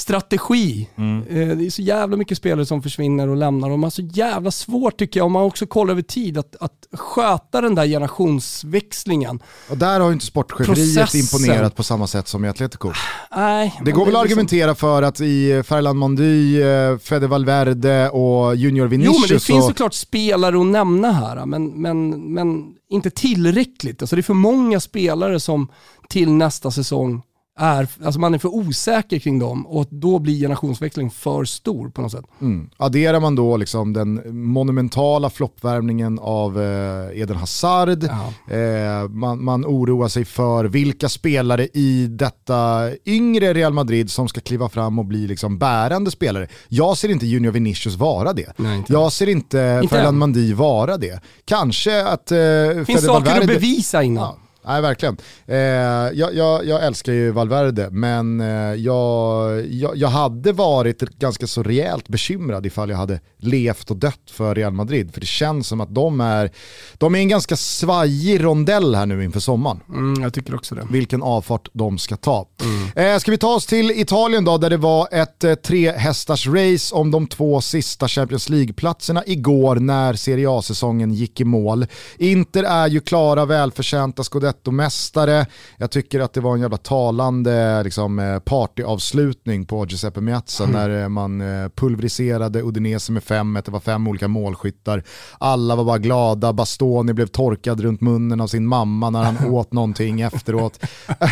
strategi. Eh, Det är så jävla mycket spelare som försvinner och lämnar och man har så jävla svårt tycker jag, om man också kollar över tid, att, att sköta den där generationsväxlingen. Och där har ju inte sportcheferiet imponerat på samma sätt som i Atletico. Nej, Det går väl att liksom- argumentera för att i Ferland Mondy, eh, Fede Valverde och Junior Jo Vinicius men det finns så- såklart spelare att nämna här, men, men, men inte tillräckligt. Alltså det är för många spelare som till nästa säsong är, alltså man är för osäker kring dem och då blir generationsväxling för stor på något sätt. Mm. Adderar man då liksom den monumentala floppvärmningen av eh, Eden Hazard, Ja. eh, man, man oroar sig för vilka spelare i detta yngre Real Madrid som ska kliva fram och bli liksom bärande spelare. Jag ser inte Junior Vinicius vara det. Nej, inte jag ser inte, Inte Ferland. Mandi vara det. Kanske att eh, finns Fede saker Valverde... att bevisa innan. Ja, nej, verkligen. Eh, jag, jag, jag älskar ju Valverde, men eh, jag, jag, hade varit ganska så rejält bekymrad ifall jag hade levt och dött för Real Madrid. För det känns som att de är, de är en ganska svajig rondell här nu inför sommaren. Mm, jag tycker också det. Vilken avfart de ska ta. Eh, ska vi ta oss till Italien då, där det var ett eh, tre hästars race om de två sista Champions League-platserna igår när Serie A-säsongen gick i mål. Inter är ju klara, välförtjänta scudetto-mästare. Jag tycker att det var en jävla talande liksom, eh, partyavslutning på Giuseppe Meazza när eh, man eh, pulveriserade Udinese med 5-1, det var fem olika målskyttar. Alla var bara glada, Bastoni blev torkad runt munnen av sin mamma när han *laughs* åt någonting efteråt.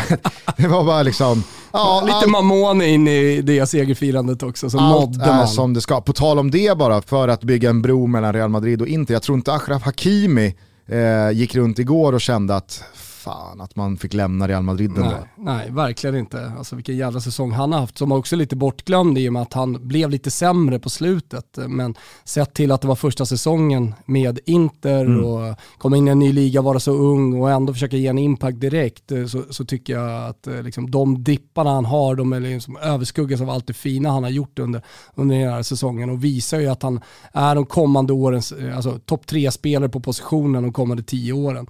*laughs* det var bara liksom, ja, Lite allt- Mamone in i det segerfirandet också, så allt nådde är som det ska. På tal om det bara, för att bygga en bro mellan Real Madrid och Inter. Jag tror inte Achraf Hakimi eh, gick runt igår och kände att fan att man fick lämna Real Madrid ändå. Nej, nej, verkligen inte. Alltså vilken jävla säsong han har haft som också är lite bortglömd i och med att han blev lite sämre på slutet. Men sett till att det var första säsongen med Inter mm. och komma in i en ny liga, vara så ung och ändå försöka ge en impact direkt eh, så, så tycker jag att eh, liksom, de dipparna han har, de är liksom överskuggas av allt det fina han har gjort under, under den här säsongen och visar ju att han är de kommande årens eh, alltså, topp tre-spelare på positionen de kommande tio åren.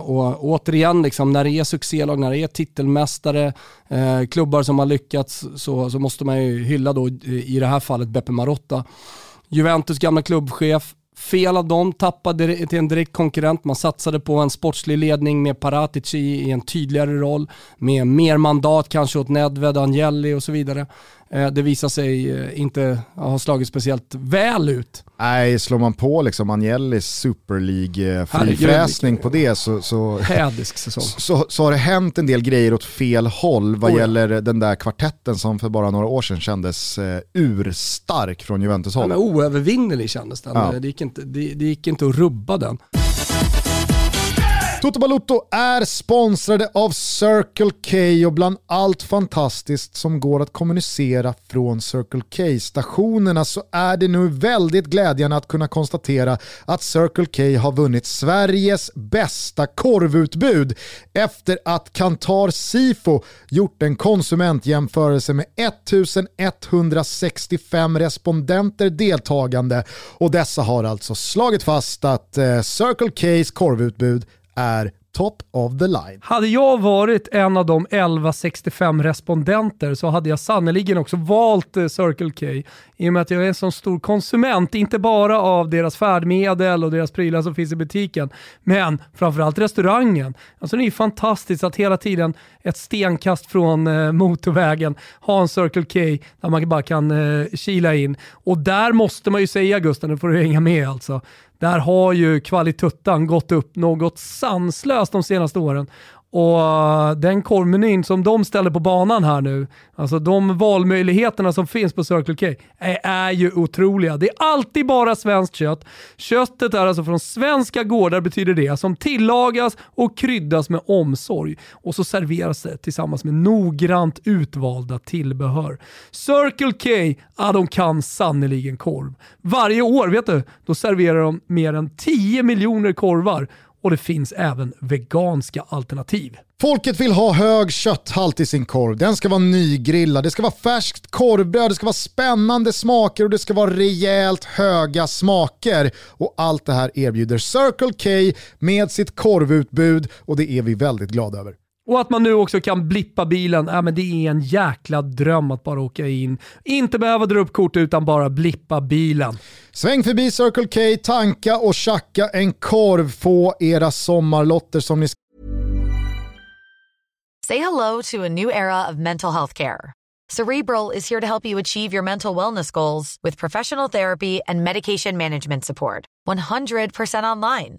och återigen, liksom, när det är succélag, när det är titelmästare, eh, klubbar som har lyckats så, så måste man ju hylla då i det här fallet Beppe Marotta. Juventus gamla klubbchef, fel av dem, tappade till en direkt konkurrent. Man satsade på en sportslig ledning med Paratici i en tydligare roll, med mer mandat kanske åt Nedved, Angeli och så vidare. Eh, det visar sig eh, inte ha slagit speciellt väl ut. Nej, slår man på liksom Angelis Super League-frifräsning på det så, så. Så, så, har det hänt en del grejer åt fel håll vad oh, gäller den där kvartetten som för bara några år sedan kändes eh, urstark från Juventus-håll. Ja, oövervinnelig kändes den. Ja. Det, gick inte, det, det gick inte att rubba den. Toto Balutto är sponsrade av Circle K och bland allt fantastiskt som går att kommunicera från Circle K-stationerna så är det nu väldigt glädjande att kunna konstatera att Circle K har vunnit Sveriges bästa korvutbud efter att Kantar Sifo gjort en konsumentjämförelse med 1165 respondenter deltagande. Och dessa har alltså slagit fast att eh, Circle K's korvutbud är top of the line. Hade jag varit en av de 1165 respondenter så hade jag sannoliken också valt eh, Circle K i och med att jag är en sån stor konsument, inte bara av deras färdmedel och deras prylar som finns i butiken, men framförallt restaurangen. Alltså det är fantastiskt att hela tiden ett stenkast från eh, motorvägen ha en Circle K där man bara kan eh, kila in. Och där måste man ju säga Gustav, nu får du hänga med alltså, där har ju kvalituttan gått upp något sanslöst de senaste åren. Och den korvmenyn som de ställer på banan här nu, alltså de valmöjligheterna som finns på Circle K, är, är, ju otroliga. Det är alltid bara svenskt kött. Köttet är alltså från svenska gårdar betyder det, som tillagas och kryddas med omsorg. Och så serveras det tillsammans med noggrant utvalda tillbehör. Circle K, ja de kan sannoliken korv. Varje år, vet du, då serverar de mer än 10 miljoner korvar och det finns även veganska alternativ. Folket vill ha hög kötthalt i sin korv. Den ska vara nygrillad, det ska vara färskt korvbröd, det ska vara spännande smaker och det ska vara rejält höga smaker. Och allt det här erbjuder Circle K med sitt korvutbud och det är vi väldigt glada över. Och att man nu också kan blippa bilen, äh, men det är en jäkla dröm att bara åka in. Inte behöva dra upp kort utan bara blippa bilen. Sväng förbi Circle K, tanka och tjacka en korv. Få era sommarlotter som ni Say hello to a new era of mental health care. Cerebral is here to help you achieve your mental wellness goals with professional therapy and medication management support. 100% online.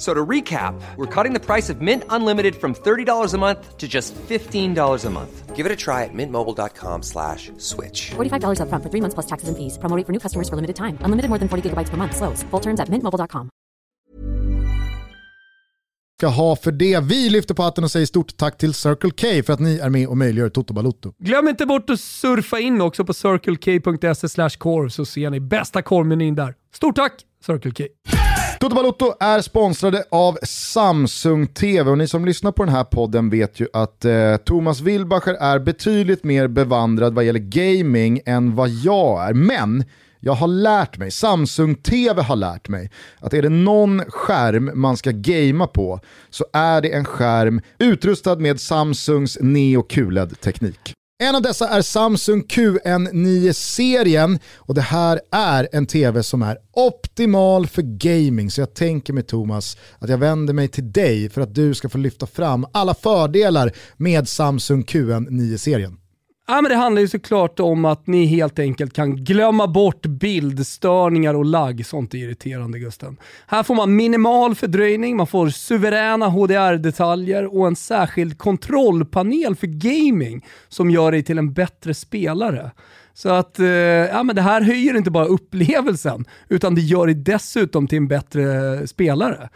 So to recap, we're cutting the price of Mint Unlimited from $30 a month to just $15 a month. Give it a try at mintmobile.com slash switch. $45 up front for three months plus taxes and fees. Promoting for new customers for limited time. Unlimited more than 40 gigabytes per month. Slows. Full terms at mintmobile.com. Ska ha för det. Vi lyfter på hatten och säger stort tack till Circle K för att ni är med och möjliggör Toto Balotto. Glöm inte bort att surfa in också på circlek.se korv så ser ni bästa korvmenyn där. Stort tack Circle K! Toto Balotto är sponsrade av Samsung TV och ni som lyssnar på den här podden vet ju att eh, Thomas Wilbacher är betydligt mer bevandrad vad gäller gaming än vad jag är. Men jag har lärt mig, Samsung TV har lärt mig, att är det någon skärm man ska gamea på så är det en skärm utrustad med Samsungs Neo QLED-teknik. En av dessa är Samsung QN9-serien och det här är en tv som är optimal för gaming. Så jag tänker mig Thomas att jag vänder mig till dig för att du ska få lyfta fram alla fördelar med Samsung QN9-serien. Ja, men det handlar ju såklart om att ni helt enkelt kan glömma bort bildstörningar och lagg. Sånt är irriterande Gusten. Här får man minimal fördröjning, man får suveräna HDR-detaljer och en särskild kontrollpanel för gaming som gör dig till en bättre spelare. Så att eh, ja, men det här höjer inte bara upplevelsen, utan det gör dig dessutom till en bättre spelare.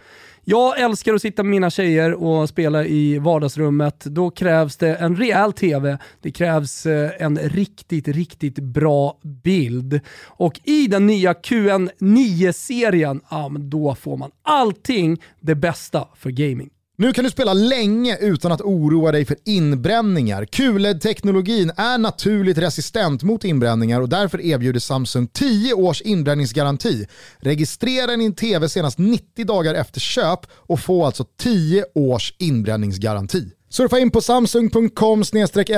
Jag älskar att sitta med mina tjejer och spela i vardagsrummet. Då krävs det en rejäl TV, det krävs eh, en riktigt, riktigt bra bild. Och i den nya QN9-serien, ja, då får man allting det bästa för gaming. Nu kan du spela länge utan att oroa dig för inbränningar. QLED-teknologin är naturligt resistent mot inbränningar och därför erbjuder Samsung 10 års inbränningsgaranti. Registrera din TV senast 90 dagar efter köp och få alltså 10 års inbränningsgaranti. Surfa in på samsung.com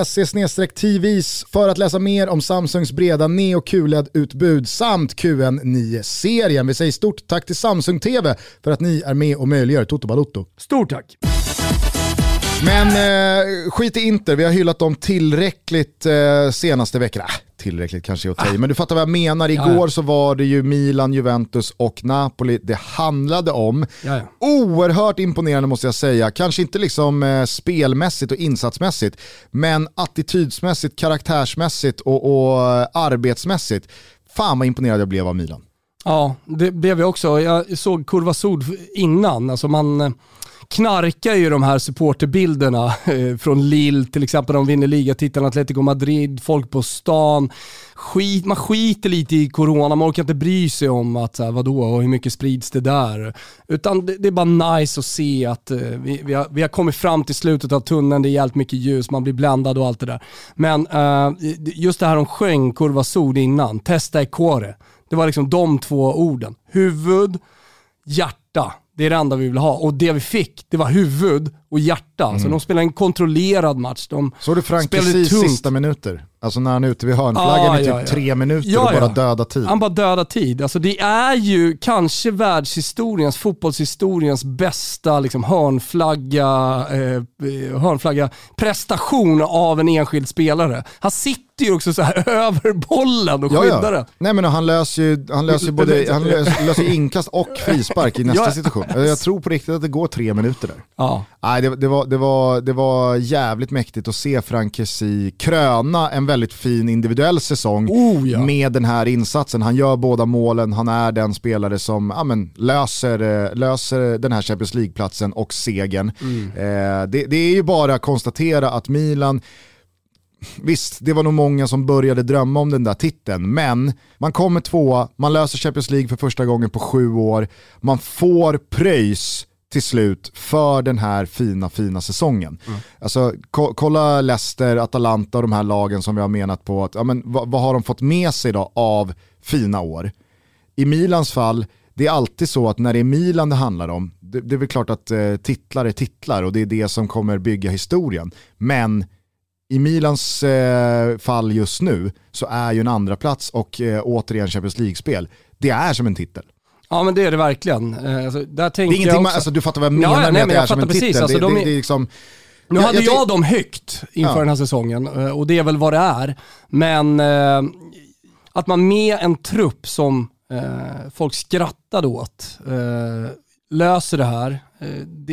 se tvis för att läsa mer om Samsungs breda Neo QLED-utbud samt QN9-serien. Vi säger stort tack till Samsung TV för att ni är med och möjliggör Toto Balotto. Stort tack! Men eh, skit i Inter, vi har hyllat dem tillräckligt eh, senaste veckorna. Äh, tillräckligt kanske är att ah. men du fattar vad jag menar. Igår så var det ju Milan, Juventus och Napoli det handlade om. Oerhört imponerande måste jag säga. Kanske inte liksom eh, spelmässigt och insatsmässigt, men attitydsmässigt, karaktärsmässigt och, och eh, arbetsmässigt. Fan vad imponerad jag blev av Milan. Ja, det blev jag också. Jag såg Kurva Sod innan. Alltså man eh, knarkar ju de här supporterbilderna eh, från Lille, till exempel de vinner ligatiteln, Atletico Madrid, folk på stan. Skit, man skiter lite i corona, man orkar inte bry sig om att så här, vadå, och hur mycket sprids det där? Utan det, det är bara nice att se att eh, vi, vi, har, vi har kommit fram till slutet av tunneln, det är jävligt mycket ljus, man blir bländad och allt det där. Men uh, just det här om sjöng Kurva sol innan, testa i. Det var liksom de två orden. Huvud, hjärta. Det är det enda vi vill ha. Och det vi fick, det var huvud och hjärta. Mm. Så de spelade en kontrollerad match. De Såg du Frankes sista minuter? Alltså när han är ute vid hörnflaggan ah, i typ ja, ja. tre minuter ja, och bara döda tid. Han bara döda tid. Alltså det är ju kanske världshistoriens, fotbollshistoriens bästa liksom, hörnflagga, eh, hörnflagga prestation av en enskild spelare. Han sitter ju också så här *laughs* över bollen och skyddar det. Nej men han löser ju, han löser både *laughs* han löser, löser inkast och *laughs* frispark i nästa situation. Jag tror på riktigt att det går tre minuter där. Ja. Nej, det, det, var, det, var, det var jävligt mäktigt att se Frank Kessie kröna en väldigt fin individuell säsong oh, ja. med den här insatsen. Han gör båda målen, han är den spelare som ja, men, löser, eh, löser den här Champions League-platsen och segern. Mm. Eh, det, det är ju bara att konstatera att Milan Visst, det var nog många som började drömma om den där titeln, men man kommer tvåa, man löser Champions League för första gången på sju år, man får pröjs till slut för den här fina, fina säsongen. Mm. Alltså, ko kolla Leicester, Atalanta och de här lagen som vi har menat på, att, ja, men, vad, har de fått med sig då av fina år? I Milans fall, det är alltid så att när det är Milan det handlar om, det, det är väl klart att eh, titlar är titlar och det är det som kommer bygga historien. Men i Milans eh, fall just nu så är ju en andra plats och eh, återigen Champions League-spel, det är som en titel. Ja men det är det verkligen. Eh, alltså, där det är ingenting jag också... alltså, du fattar vad jag menar ja, med att det är som en titel. Alltså, det, de... det, det är liksom... Nu jag, hade jag, jag dem högt inför ja. den här säsongen eh, och det är väl vad det är. Men eh, att man med en trupp som eh, folk skrattade åt eh, löser det här, eh,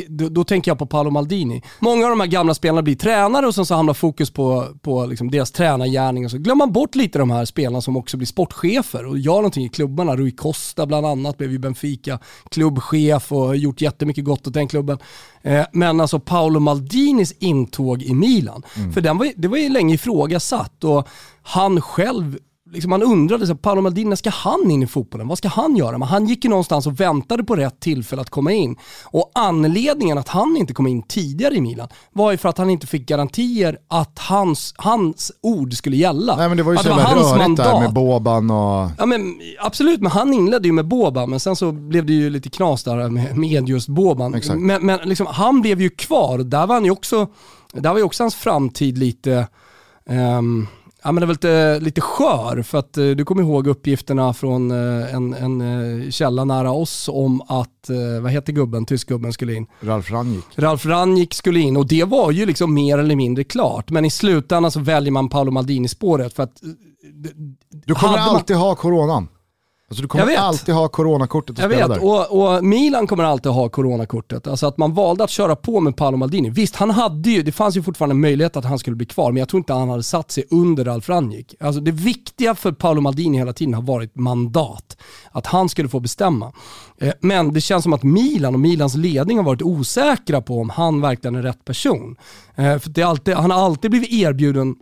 då, då, tänker jag på Paolo Maldini. Många av de här gamla spelarna blir tränare och sen så hamnar fokus på, på liksom deras tränargärning och så glömmer man bort lite de här spelarna som också blir sportchefer och gör någonting i klubbarna. Rui Costa bland annat blev ju Benfica klubbchef och har gjort jättemycket gott åt den klubben. Eh, men alltså Paolo Maldinis intåg i Milan, mm. för den var, det var ju länge ifrågasatt och han själv liksom man undrade, så Paolo Maldini, ska han in i fotbollen? Vad ska han göra? Men han gick ju någonstans och väntade på rätt tillfälle att komma in. Och anledningen att han inte kom in tidigare i Milan var ju för att han inte fick garantier att hans, hans ord skulle gälla. Nej men det var ju att så jävla rörigt där mandat. med Boban och... Ja men absolut, men han inledde ju med Boban, men sen så blev det ju lite knas där med, med just Boban. Exakt. Men, men liksom, han blev ju kvar, där var han ju också, där var ju också hans framtid lite, ehm, ja men det var lite, lite skör, för att eh, du kommer ihåg uppgifterna från eh, en, en eh, källa nära oss om att, eh, vad heter gubben, tyskgubben skulle in. Ralf Rangnick. Ralf Rangnick skulle in och det var ju liksom mer eller mindre klart. Men i slutändan så väljer man Paolo Maldini-spåret för att... eh, Du kommer hade man- alltid ha coronan. Alltså du kommer alltid ha coronakortet att Jag spela vet, där. och, och Milan kommer alltid ha coronakortet. Alltså att man valde att köra på med Paolo Maldini. Visst, han hade ju, det fanns ju fortfarande en möjlighet att han skulle bli kvar, men jag tror inte han hade satt sig under Ralf Rangnick. Alltså det viktiga för Paolo Maldini hela tiden har varit mandat. Att han skulle få bestämma. Eh, Men det känns som att Milan och Milans ledning har varit osäkra på om han verkligen är rätt person. Eh, För det alltid, han har alltid blivit erbjuden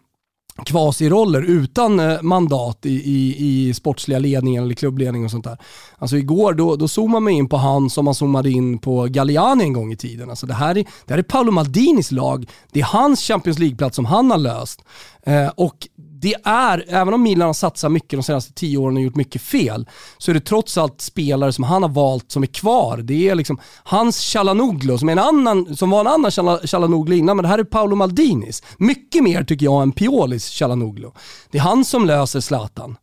kvasiroller utan eh, mandat i, i, i sportsliga ledningen eller klubbledningen och sånt där. Alltså igår då, då zoomade man in på han som man zoomade in på Galliani en gång i tiden. Alltså det, här är, det här är Paolo Maldinis lag, det är hans Champions League-plats som han har löst. Eh, och det är, även om Milan har satsat mycket de senaste tio åren och gjort mycket fel, så är det trots allt spelare som han har valt som är kvar. Det är liksom hans Chalanoglu som, är en annan, som var en annan Chalanoglu innan, men det här är Paolo Maldinis. Mycket mer tycker jag än Piolis Chalanoglu. Det är han som löser Zlatan.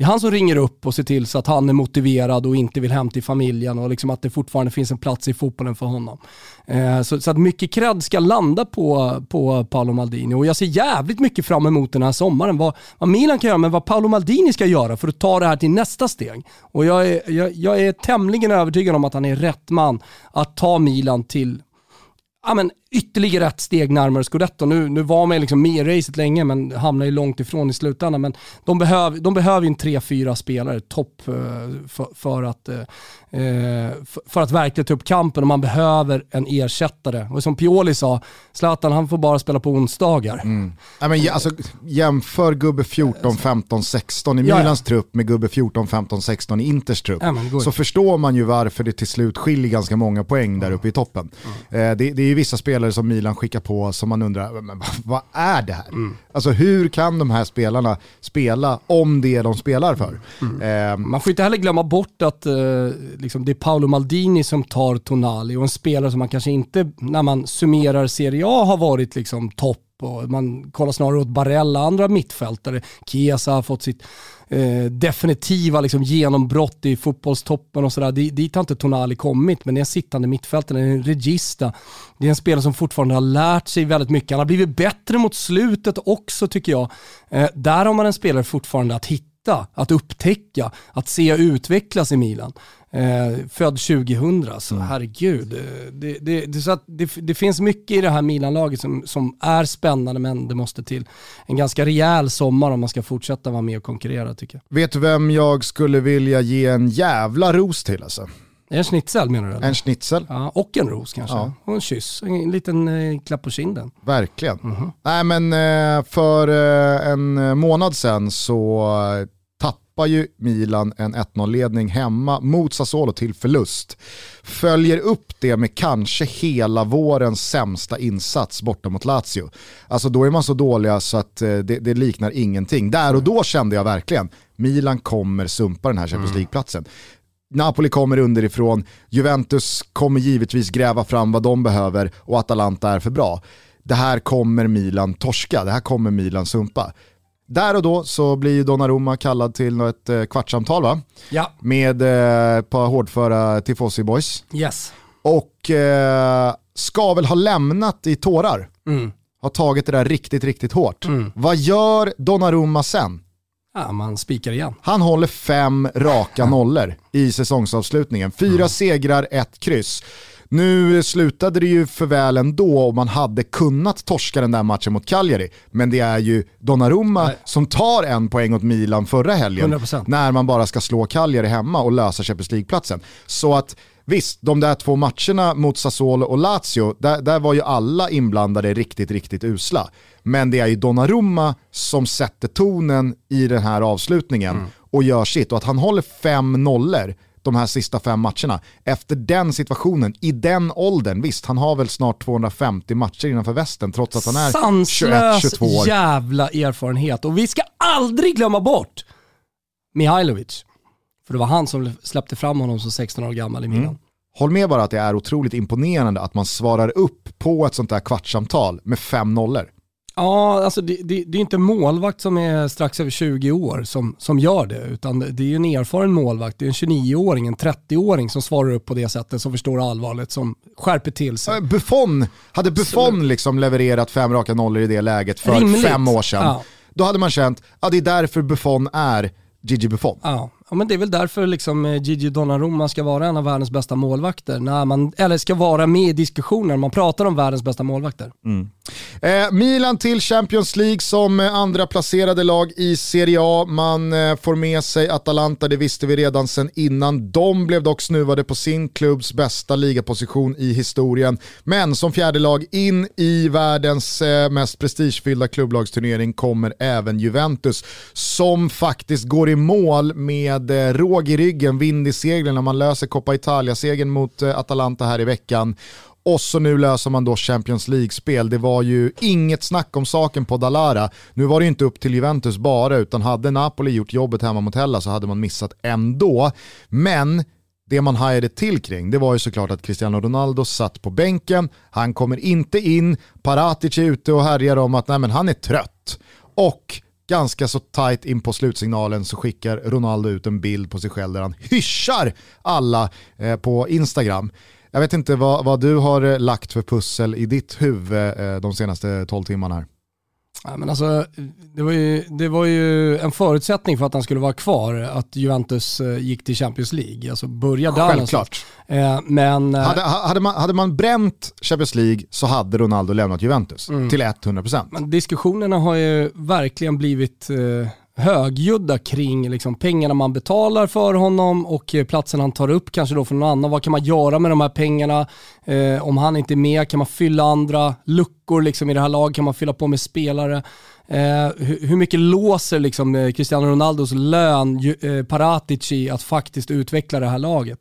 Det är han som ringer upp och ser till så att han är motiverad och inte vill hem till familjen och liksom att det fortfarande finns en plats i fotbollen för honom. Eh, så, så att mycket cred ska landa på, på Paolo Maldini och jag ser jävligt mycket fram emot den här sommaren. Vad, vad Milan kan göra men vad Paolo Maldini ska göra för att ta det här till nästa steg. Och jag är, jag, jag är tämligen övertygad om att han är rätt man att ta Milan till ja, men ytterligare ett steg närmare Scudetto. Nu, nu var man liksom med i racet länge men hamnar ju långt ifrån i slutändan. Men de, behöv, de behöver ju en tre, fyra spelare, topp, eh, för, för, att, eh, eh, för, att verkligen ta upp kampen och man behöver en ersättare. Och som Pioli sa, Zlatan han får bara spela på onsdagar. Nej, men, ja, alltså, jämför gubbe 14, 15, 16 i Ja, ja. Milans trupp med gubbe 14, 15, 16 i Inters trupp. Ja, så förstår man ju varför det till slut skiljer ganska många poäng där uppe i toppen. Eh, det, det är ju vissa spelare som Milan skickar på som man undrar, men, vad, vad är det här? Mm. Alltså hur kan de här spelarna spela om det de spelar för? Mm. Eh, Man får inte heller glömma bort att eh, liksom det är Paolo Maldini som tar Tonali och en spelare som man kanske inte, när man summerar Serie A, har varit liksom topp och man kollar snarare åt Barella, andra mittfältare. Chiesa har fått sitt eh, definitiva liksom, genombrott i fotbollstoppen och sådär. Dit, dit har inte Tonali kommit, men det är en sittande mittfältare, det är en regista. Det är en spelare som fortfarande har lärt sig väldigt mycket. Han har blivit bättre mot slutet också tycker jag. Eh, där har man en spelare fortfarande att hitta, att upptäcka, att se utvecklas i Milan. Eh, född 2000, så herregud. eh, Det, det, det, så att det, det finns mycket i det här Milan-laget som, som är spännande men det måste till en ganska rejäl sommar om man ska fortsätta vara med och konkurrera tycker jag. vet du vem jag skulle vilja ge en jävla ros till alltså? En schnitzel menar du? eller? En schnitzel. Ja, och en ros kanske. Ja. Och en kyss, en liten eh, klapp på kinden. Verkligen. Mhm. Nej men eh, för eh, en månad sedan så tappar ju Milan en 1-0-ledning hemma mot Sassuolo till förlust. Följer upp det med kanske hela vårens sämsta insats borta mot Lazio. Alltså då är man så dåliga så att eh, det, det liknar ingenting. Där och då kände jag verkligen, Milan kommer sumpa den här Champions League-platsen. Napoli kommer underifrån, Juventus kommer givetvis gräva fram vad de behöver och Atalanta är för bra. Det här kommer Milan torska, det här kommer Milan sumpa. Där och då så blir Donnarumma kallad till ett eh, kvartssamtal va? Ja, Med eh, ett par hårdföra Tifosi boys. yes. Och eh, ska väl ha lämnat i tårar. Mm. Har tagit det där riktigt, riktigt hårt. Vad gör Donnarumma sen? Ja, man spikar igen. Han håller fem raka nollor i säsongsavslutningen. Fyra segrar, ett kryss. Nu slutade det ju för väl ändå och man hade kunnat torska den där matchen mot Cagliari. Men det är ju Donnarumma Nej. som tar en poäng åt Milan förra helgen. 100%. När man bara ska slå Cagliari hemma och lösa Champions League-platsen. Så att Visst, de där två matcherna mot Sassuolo och Lazio, där, där var ju alla inblandade riktigt, riktigt usla. Men det är ju Donnarumma som sätter tonen i den här avslutningen mm. och gör sitt. Och att han håller fem nollor de här sista fem matcherna. Efter den situationen, i den åldern, visst han har väl snart 250 matcher innanför västen trots att han är 21-22 år. jävla erfarenhet. Och vi ska aldrig glömma bort Mihailovic. För det var han som släppte fram honom som 16 år gammal i Milan. Mm. Håll med bara att det är otroligt imponerande att man svarar upp på ett sånt där kvartssamtal med fem nollor. Ja, alltså det, det, det är inte målvakt som är strax över 20 år som, som gör det, utan det är ju en erfaren målvakt. Det är en 29-åring, en 30-åring som svarar upp på det sättet, som förstår allvaret, som skärper till sig. Buffon, hade Buffon liksom levererat fem raka nollor i det läget för Rimligt. fem år sedan, ja. då hade man känt att ja, det är därför Buffon är Gigi Buffon. Ja. Ja, men det är väl därför liksom eh, Gigi Donnarumma ska vara en av världens bästa målvakter. När man, eller ska vara med i diskussioner när man pratar om världens bästa målvakter. Mm. Eh, Milan till Champions League som eh, andra placerade lag i Serie A. Man eh, får med sig Atalanta, det visste vi redan sedan innan. De blev dock snuvade på sin klubbs bästa ligaposition i historien. Men som fjärde lag in i världens eh, mest prestigefyllda klubblagsturnering kommer även Juventus som faktiskt går i mål med med eh, råg i ryggen, vind i seglen när man löser Coppa Italia-segern mot eh, Atalanta här i veckan. Och så nu löser man då Champions League-spel. Det var ju inget snack om saken på Dalara. Nu var det inte upp till Juventus bara, utan hade Napoli gjort jobbet hemma mot Hella så hade man missat ändå. Men det man hajade till kring det var ju såklart att Cristiano Ronaldo satt på bänken, han kommer inte in, Paratic är ute och härjar om att nej, men han är trött. Och ganska så tight in på slutsignalen så skickar Ronaldo ut en bild på sig själv där han hyschar alla eh, på Instagram. Jag vet inte vad, vad du har eh, lagt för pussel i ditt huvud eh, de senaste 12 timmarna här. Ja, men alltså, det, var ju, det var ju en förutsättning för att han skulle vara kvar, att Juventus eh, gick till Champions League. Alltså börja där Självklart. Eh, men, hade, hade, man, hade man bränt Champions League så hade Ronaldo lämnat Juventus mm. till 100%. Men diskussionerna har ju verkligen blivit eh, högljudda kring liksom, pengarna man betalar för honom och eh, platsen han tar upp kanske då för någon annan. Vad kan man göra med de här pengarna? Eh, om han inte är med, kan man fylla andra luckor liksom, i det här laget? Kan man fylla på med spelare? Eh, hur, hur, mycket låser liksom, eh, Cristiano Ronaldos lön eh, Paratici att faktiskt utveckla det här laget?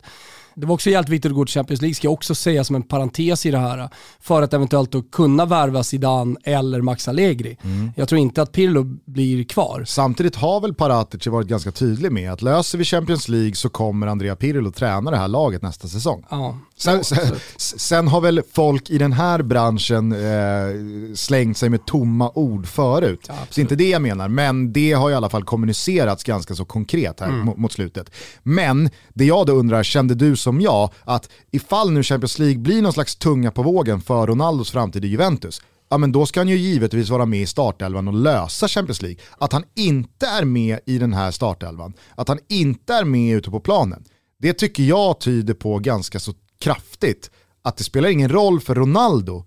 Det var också jävligt viktigt att gå till Champions League, ska jag också säga som en parentes i det här, för att eventuellt då kunna värva Zidane eller Max Allegri. Mm. Jag tror inte att Pirlo blir kvar. Samtidigt har väl Paratici varit ganska tydlig med att löser vi Champions League så kommer Andrea Pirlo träna det här laget nästa säsong. Ja. Sen, sen, sen, har väl folk i den här branschen eh, slängt sig med tomma ord förut. Ja, det är inte det jag menar, men det har i alla fall kommunicerats ganska så konkret här mm. mot, slutet. Men det jag då undrar, kände du som jag att ifall nu Champions League blir någon slags tunga på vågen för Ronaldos framtid i Juventus, ja men då ska han ju givetvis vara med i startelvan och lösa Champions League. Att han inte är med i den här startelvan, att han inte är med ute på planen, det tycker jag tyder på ganska så kraftigt att det spelar ingen roll för Ronaldo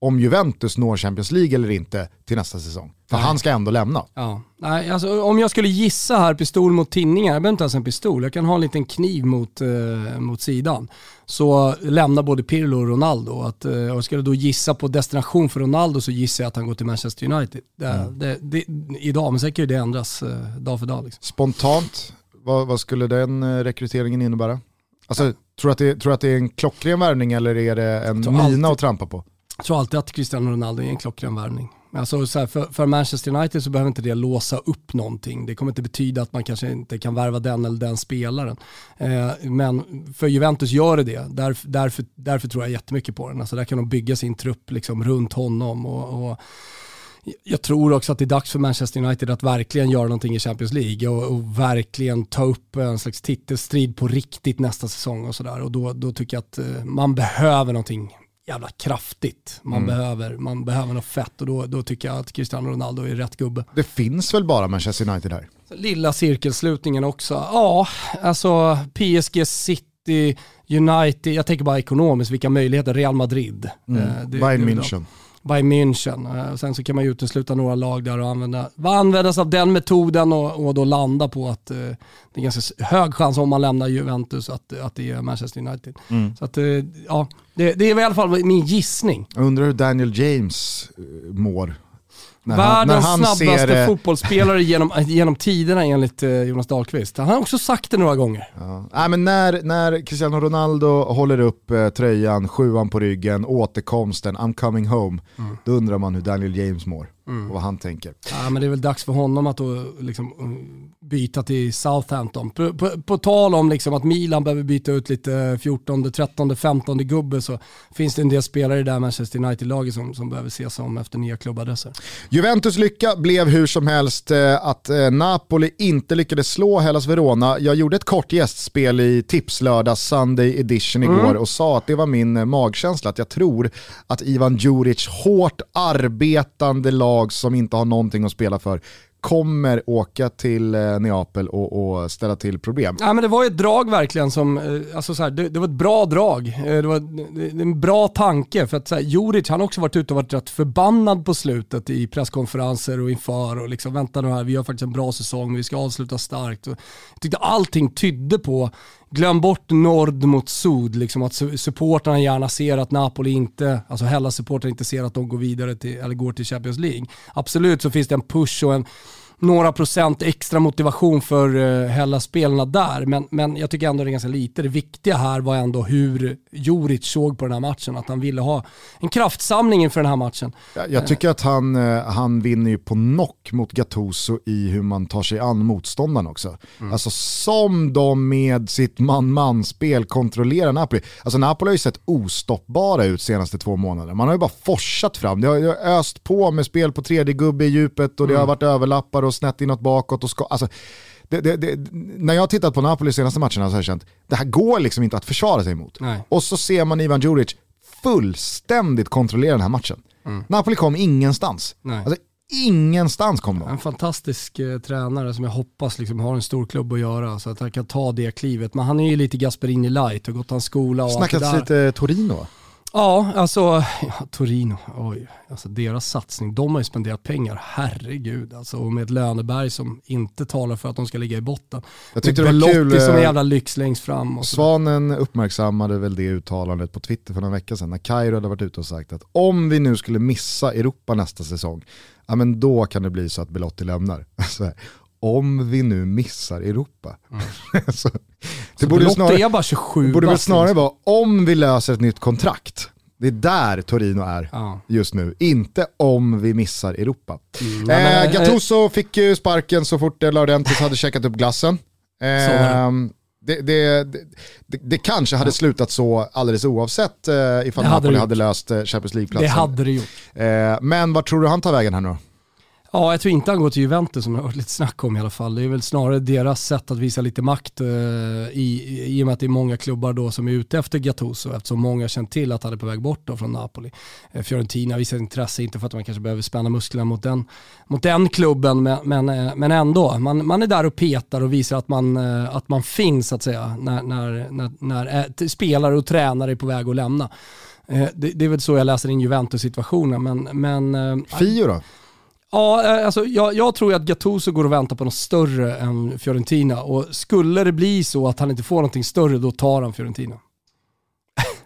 om Juventus når Champions League eller inte till nästa säsong. För Nej. han ska ändå lämna. Ja. Nej, alltså, om jag skulle gissa här, pistol mot tinningar, jag behöver inte ens en pistol, jag kan ha en liten kniv mot, eh, mot sidan. Så lämnar både Pirlo och Ronaldo. Att, eh, och ska du då gissa på destination för Ronaldo så gissar jag att han går till Manchester United. Det, mm. det, det, idag, men säkert det ändras eh, dag för dag. Liksom. Spontant, vad, vad, skulle den eh, rekryteringen innebära? Alltså, Tror du att det, tror att det är en klockren värvning eller är det en mina alltid, att trampa på? Jag tror alltid att Cristiano Ronaldo är en klockren värvning. Alltså så här, för, för, Manchester United så behöver inte det låsa upp någonting. Det kommer inte betyda att man kanske inte kan värva den eller den spelaren. Eh, men för Juventus gör det det. Därför, därför, därför tror jag jättemycket på den. Alltså där kan de bygga sin trupp liksom runt honom. och, och jag tror också att det är dags för Manchester United att verkligen göra någonting i Champions League och, och verkligen ta upp en slags titelstrid på riktigt nästa säsong och sådär. Och då, då tycker jag att eh, man behöver någonting jävla kraftigt. Man, mm. behöver, man behöver något fett och då, då tycker jag att Cristiano Ronaldo är rätt gubbe. Det finns väl bara Manchester United här? Lilla cirkelslutningen också. Ja, alltså PSG City, United, jag tänker bara ekonomiskt, vilka möjligheter, Real Madrid. Mm. Eh, det, Bayern München. Bayern München. Eh, sen så kan man ju utesluta några lag där och använda, använda sig av den metoden och, och då landa på att eh, det är ganska hög chans om man lämnar Juventus att, att det är Manchester United. Mm. Så att, eh, ja, det, det är i alla fall min gissning. Jag undrar hur Daniel James mår. När han- Världens när han snabbaste ser, eh, fotbollsspelare *laughs* genom, genom tiderna enligt eh, Jonas Dahlqvist. Han har också sagt det några gånger. Ja. Nej, men när, när Cristiano Ronaldo håller upp eh, tröjan, sjuan på ryggen, återkomsten, I'm coming home, Mm. då undrar man hur Daniel James mår och vad han tänker. Ja, men det är väl dags för honom att då, liksom, byta till Southampton. På, på, på tal om liksom, att Milan behöver byta ut lite 14, 13, 15 gubbe så finns det en del spelare i det där Manchester United-laget som, som behöver ses om efter nya klubbadresser. Juventus lycka blev hur som helst eh, att eh, Napoli inte lyckades slå Hellas Verona. Jag gjorde ett kort gästspel i Tipslördag Sunday edition igår och sa att det var min eh, magkänsla, att jag tror att Ivan Djuric, hårt arbetande lag som inte har någonting att spela för, kommer åka till eh, Neapel och, och ställa till problem. Ja, men det var ett drag verkligen som, eh, alltså så här, det, det var ett bra drag. Eh, det var det, en bra tanke för att så här, Juric han har också varit ute och varit rätt förbannad på slutet i presskonferenser och inför och liksom vänta nu här, vi har faktiskt en bra säsong, vi ska avsluta starkt. Jag tyckte allting tydde på Glöm bort nord mot syd, liksom att supportrarna gärna ser att Napoli inte, alltså Hellas supportrar inte ser att de går vidare till, eller går till Champions League. Absolut så finns det en push och en, några procent extra motivation för uh, Hellas-spelarna där, men, men jag tycker ändå det är ganska lite. Det viktiga här var ändå hur Juric såg på den här matchen, att han ville ha en kraftsamling inför den här matchen. Jag, jag tycker att han, eh, han vinner ju på knock mot Gattuso i hur man tar sig an motståndaren också. Alltså som de med sitt man-man-spel kontrollerar Napoli. Alltså Napoli har ju sett ostoppbara ut senaste två månaderna. Man har ju bara forsat fram. Det har, det har öst på med spel på tredje gubbe i djupet och det har varit överlappar och snett inåt bakåt. Och ska, alltså, det, det, det, när jag har tittat på Napoli senaste matcherna så har jag känt det här går liksom inte att försvara sig emot. Nej. Och så ser man Ivan Djuric fullständigt kontrollera den här matchen. Napoli kom ingenstans. Nej. Alltså, ingenstans kom de. En fantastisk eh, tränare som jag hoppas liksom har en stor klubb att göra så att han kan ta det klivet. Men han är ju lite Gasperini light och gått hans skola och allt det Snackats där. lite Torino? Ja, alltså ja, Torino, oj, alltså deras satsning, de har ju spenderat pengar, herregud. Alltså, och med ett löneberg som inte talar för att de ska ligga i botten. Jag tyckte Med det var kul, som en eh, jävla lyx längst fram. Och så. Svanen uppmärksammade väl det uttalandet på Twitter för några veckor sedan när Kairo hade varit ute och sagt att om vi nu skulle missa Europa nästa säsong, ja men då kan det bli så att Belotti lämnar. *laughs* Om vi nu missar Europa. *laughs* så, det Så borde, snarare, är bara 27 borde väl snarare liksom. vara om vi löser ett nytt kontrakt. Det är där Torino är Ja. just nu, inte om vi missar Europa. Mm, nej, men, eh, eh, Gattuso fick ju sparken så fort eh, Laurentis hade checkat upp glassen. *laughs* Var det. Det, det, det, det kanske hade slutat så alldeles oavsett eh, ifall Det hade Napoli det hade gjort. löst eh, Champions Det League-platsen. hade det gjort. Eh, men vad tror du han tar vägen här nu? Ja, jag tror inte han går till Juventus som det har varit lite snack om i alla fall. Det är väl snarare deras sätt att visa lite makt eh, i, i och med att det är många klubbar då som är ute efter Gattuso eftersom många känt till att han är på väg bort då från Napoli. Eh, Fiorentina visar intresse, inte för att man kanske behöver spänna musklerna mot den, mot den klubben, men, men, eh, men ändå. Man, man är där och petar och visar att man, eh, att man finns så att säga när, när, när, när eh, spelare och tränare är på väg att lämna. Eh, Det, det är väl så jag läser in Juventus-situationen, men, men eh, Fio då? Ja, eh, alltså, jag, jag tror att Gattuso går och väntar på något större än Fiorentina och skulle det bli så att han inte får någonting större då tar han Fiorentina.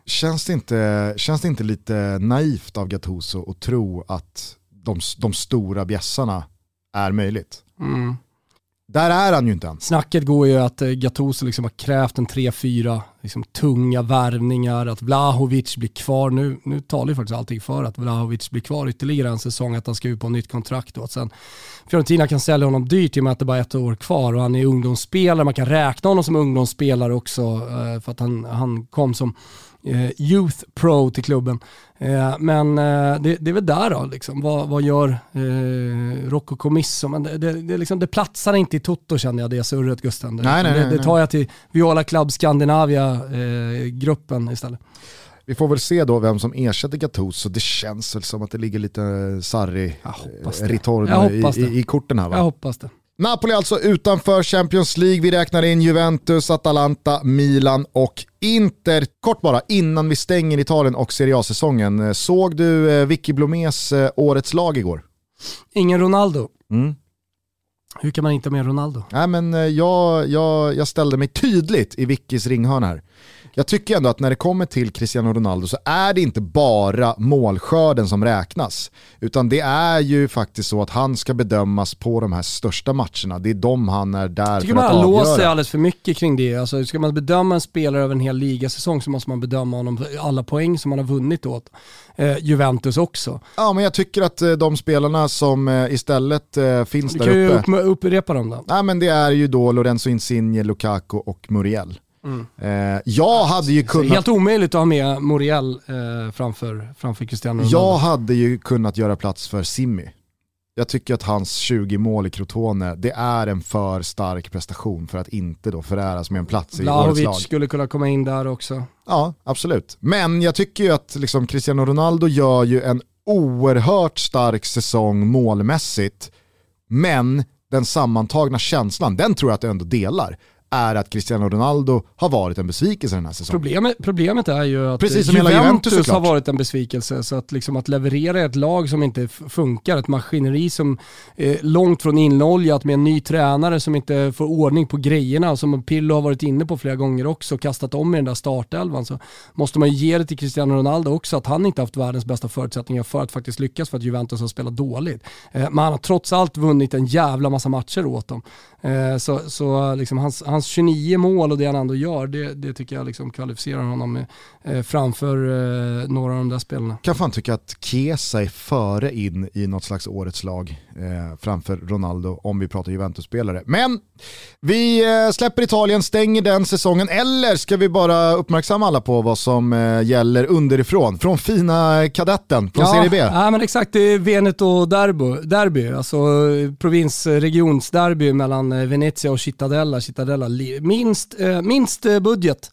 Känns det, inte, känns det inte lite naivt av Gattuso att tro att de, de stora bjässarna är möjligt? Mm. Där är han ju inte än. Snacket går ju att eh, Gattuso liksom har krävt en 3-4 liksom, tunga värvningar, att Vlahovic blir kvar. Nu, nu talar ju faktiskt allting för att Vlahovic blir kvar ytterligare en säsong, att han ska ut på nytt kontrakt och att sen Fiorentina kan sälja honom dyrt i och med att det bara är ett år kvar och han är ungdomsspelare. Man kan räkna honom som ungdomsspelare också eh, för att han, han kom som Youth Pro till klubben. Eh, men eh, det, det är väl där då, liksom. vad, vad gör eh, Rocco Comisso? Men det, det, det, liksom, det platsar inte i Toto känner jag, det surret Gusten. Det, Nej, nej, det, tar jag till Viola Club Scandinavia-gruppen istället. Vi får väl se då vem som ersätter Gattuso. Det känns väl som att det ligger lite Sarri, Jag hoppas eh, det. Ritorno Jag hoppas i, i, i korten här va? Jag hoppas det. Napoli alltså utanför Champions League. Vi räknar in Juventus, Atalanta, Milan och Inter. Kort bara, innan vi stänger Italien och Serie A-säsongen. Såg du eh, Vicky Blomés eh, årets lag igår? Ingen Ronaldo. Mm. Hur kan man inte med Ronaldo? Nej, men eh, jag, jag, jag ställde mig tydligt i Vickys ringhörna här. Jag tycker ändå att när det kommer till Cristiano Ronaldo så är det inte bara målskörden som räknas. Utan det är ju faktiskt så att han ska bedömas på de här största matcherna. Det är de han är där Jag tycker för man att har låst sig avgöra. alldeles för mycket kring det. Alltså, ska man bedöma en spelare över en hel ligasäsong så måste man bedöma honom för alla poäng som han har vunnit åt eh, Juventus också. Ja, men jag tycker att eh, de spelarna som eh, istället eh, finns Du där kan ju uppe, upp, upprepa dem då. Nej, men det är ju då Lorenzo Insigne, Lukaku och Muriel. Eh, jag hade ju kunnat Helt omöjligt att ha med Moriel eh, framför, framför Cristiano Ronaldo. Jag hade ju kunnat göra plats för Simmi. Jag tycker att hans 20 mål i Crotone, det är en för stark prestation för att inte då föräras med en plats i årets lag. Skulle kunna komma in där också. Ja, absolut. Men jag tycker ju att liksom Cristiano Ronaldo gör ju en oerhört stark säsong målmässigt, men den sammantagna känslan, den tror jag att jag ändå delar, är att Cristiano Ronaldo har varit en besvikelse den här säsongen. Problemet, problemet är ju att Precis som Juventus Juventus har varit en besvikelse. Så att, liksom att leverera ett lag som inte funkar, ett maskineri som är långt från inoljat med en ny tränare som inte får ordning på grejerna, som Pirlo har varit inne på flera gånger också, kastat om i den där startelvan, så måste man ju ge det till Cristiano Ronaldo också, att han inte haft världens bästa förutsättningar för att faktiskt lyckas för att Juventus har spelat dåligt. Eh, Men han har trots allt vunnit en jävla massa matcher åt dem. Eh, Så, så liksom hans, hans Hans 29 mål och det han ändå gör, det, det tycker jag liksom kvalificerar honom eh, framför eh, några av de där spelarna. kan fan tycka att Kesa är före in i något slags årets lag eh, framför Ronaldo om vi pratar Juventus-spelare. Men vi eh, släpper Italien, stänger den säsongen, eller ska vi bara uppmärksamma alla på vad som eh, gäller underifrån? Från fina kadetten, från Serie B. Ja, men exakt. Det är Veneto derby, derby alltså provinsregionsderby mellan eh, Venezia och Cittadella. Cittadella minst, eh, minst eh, budget,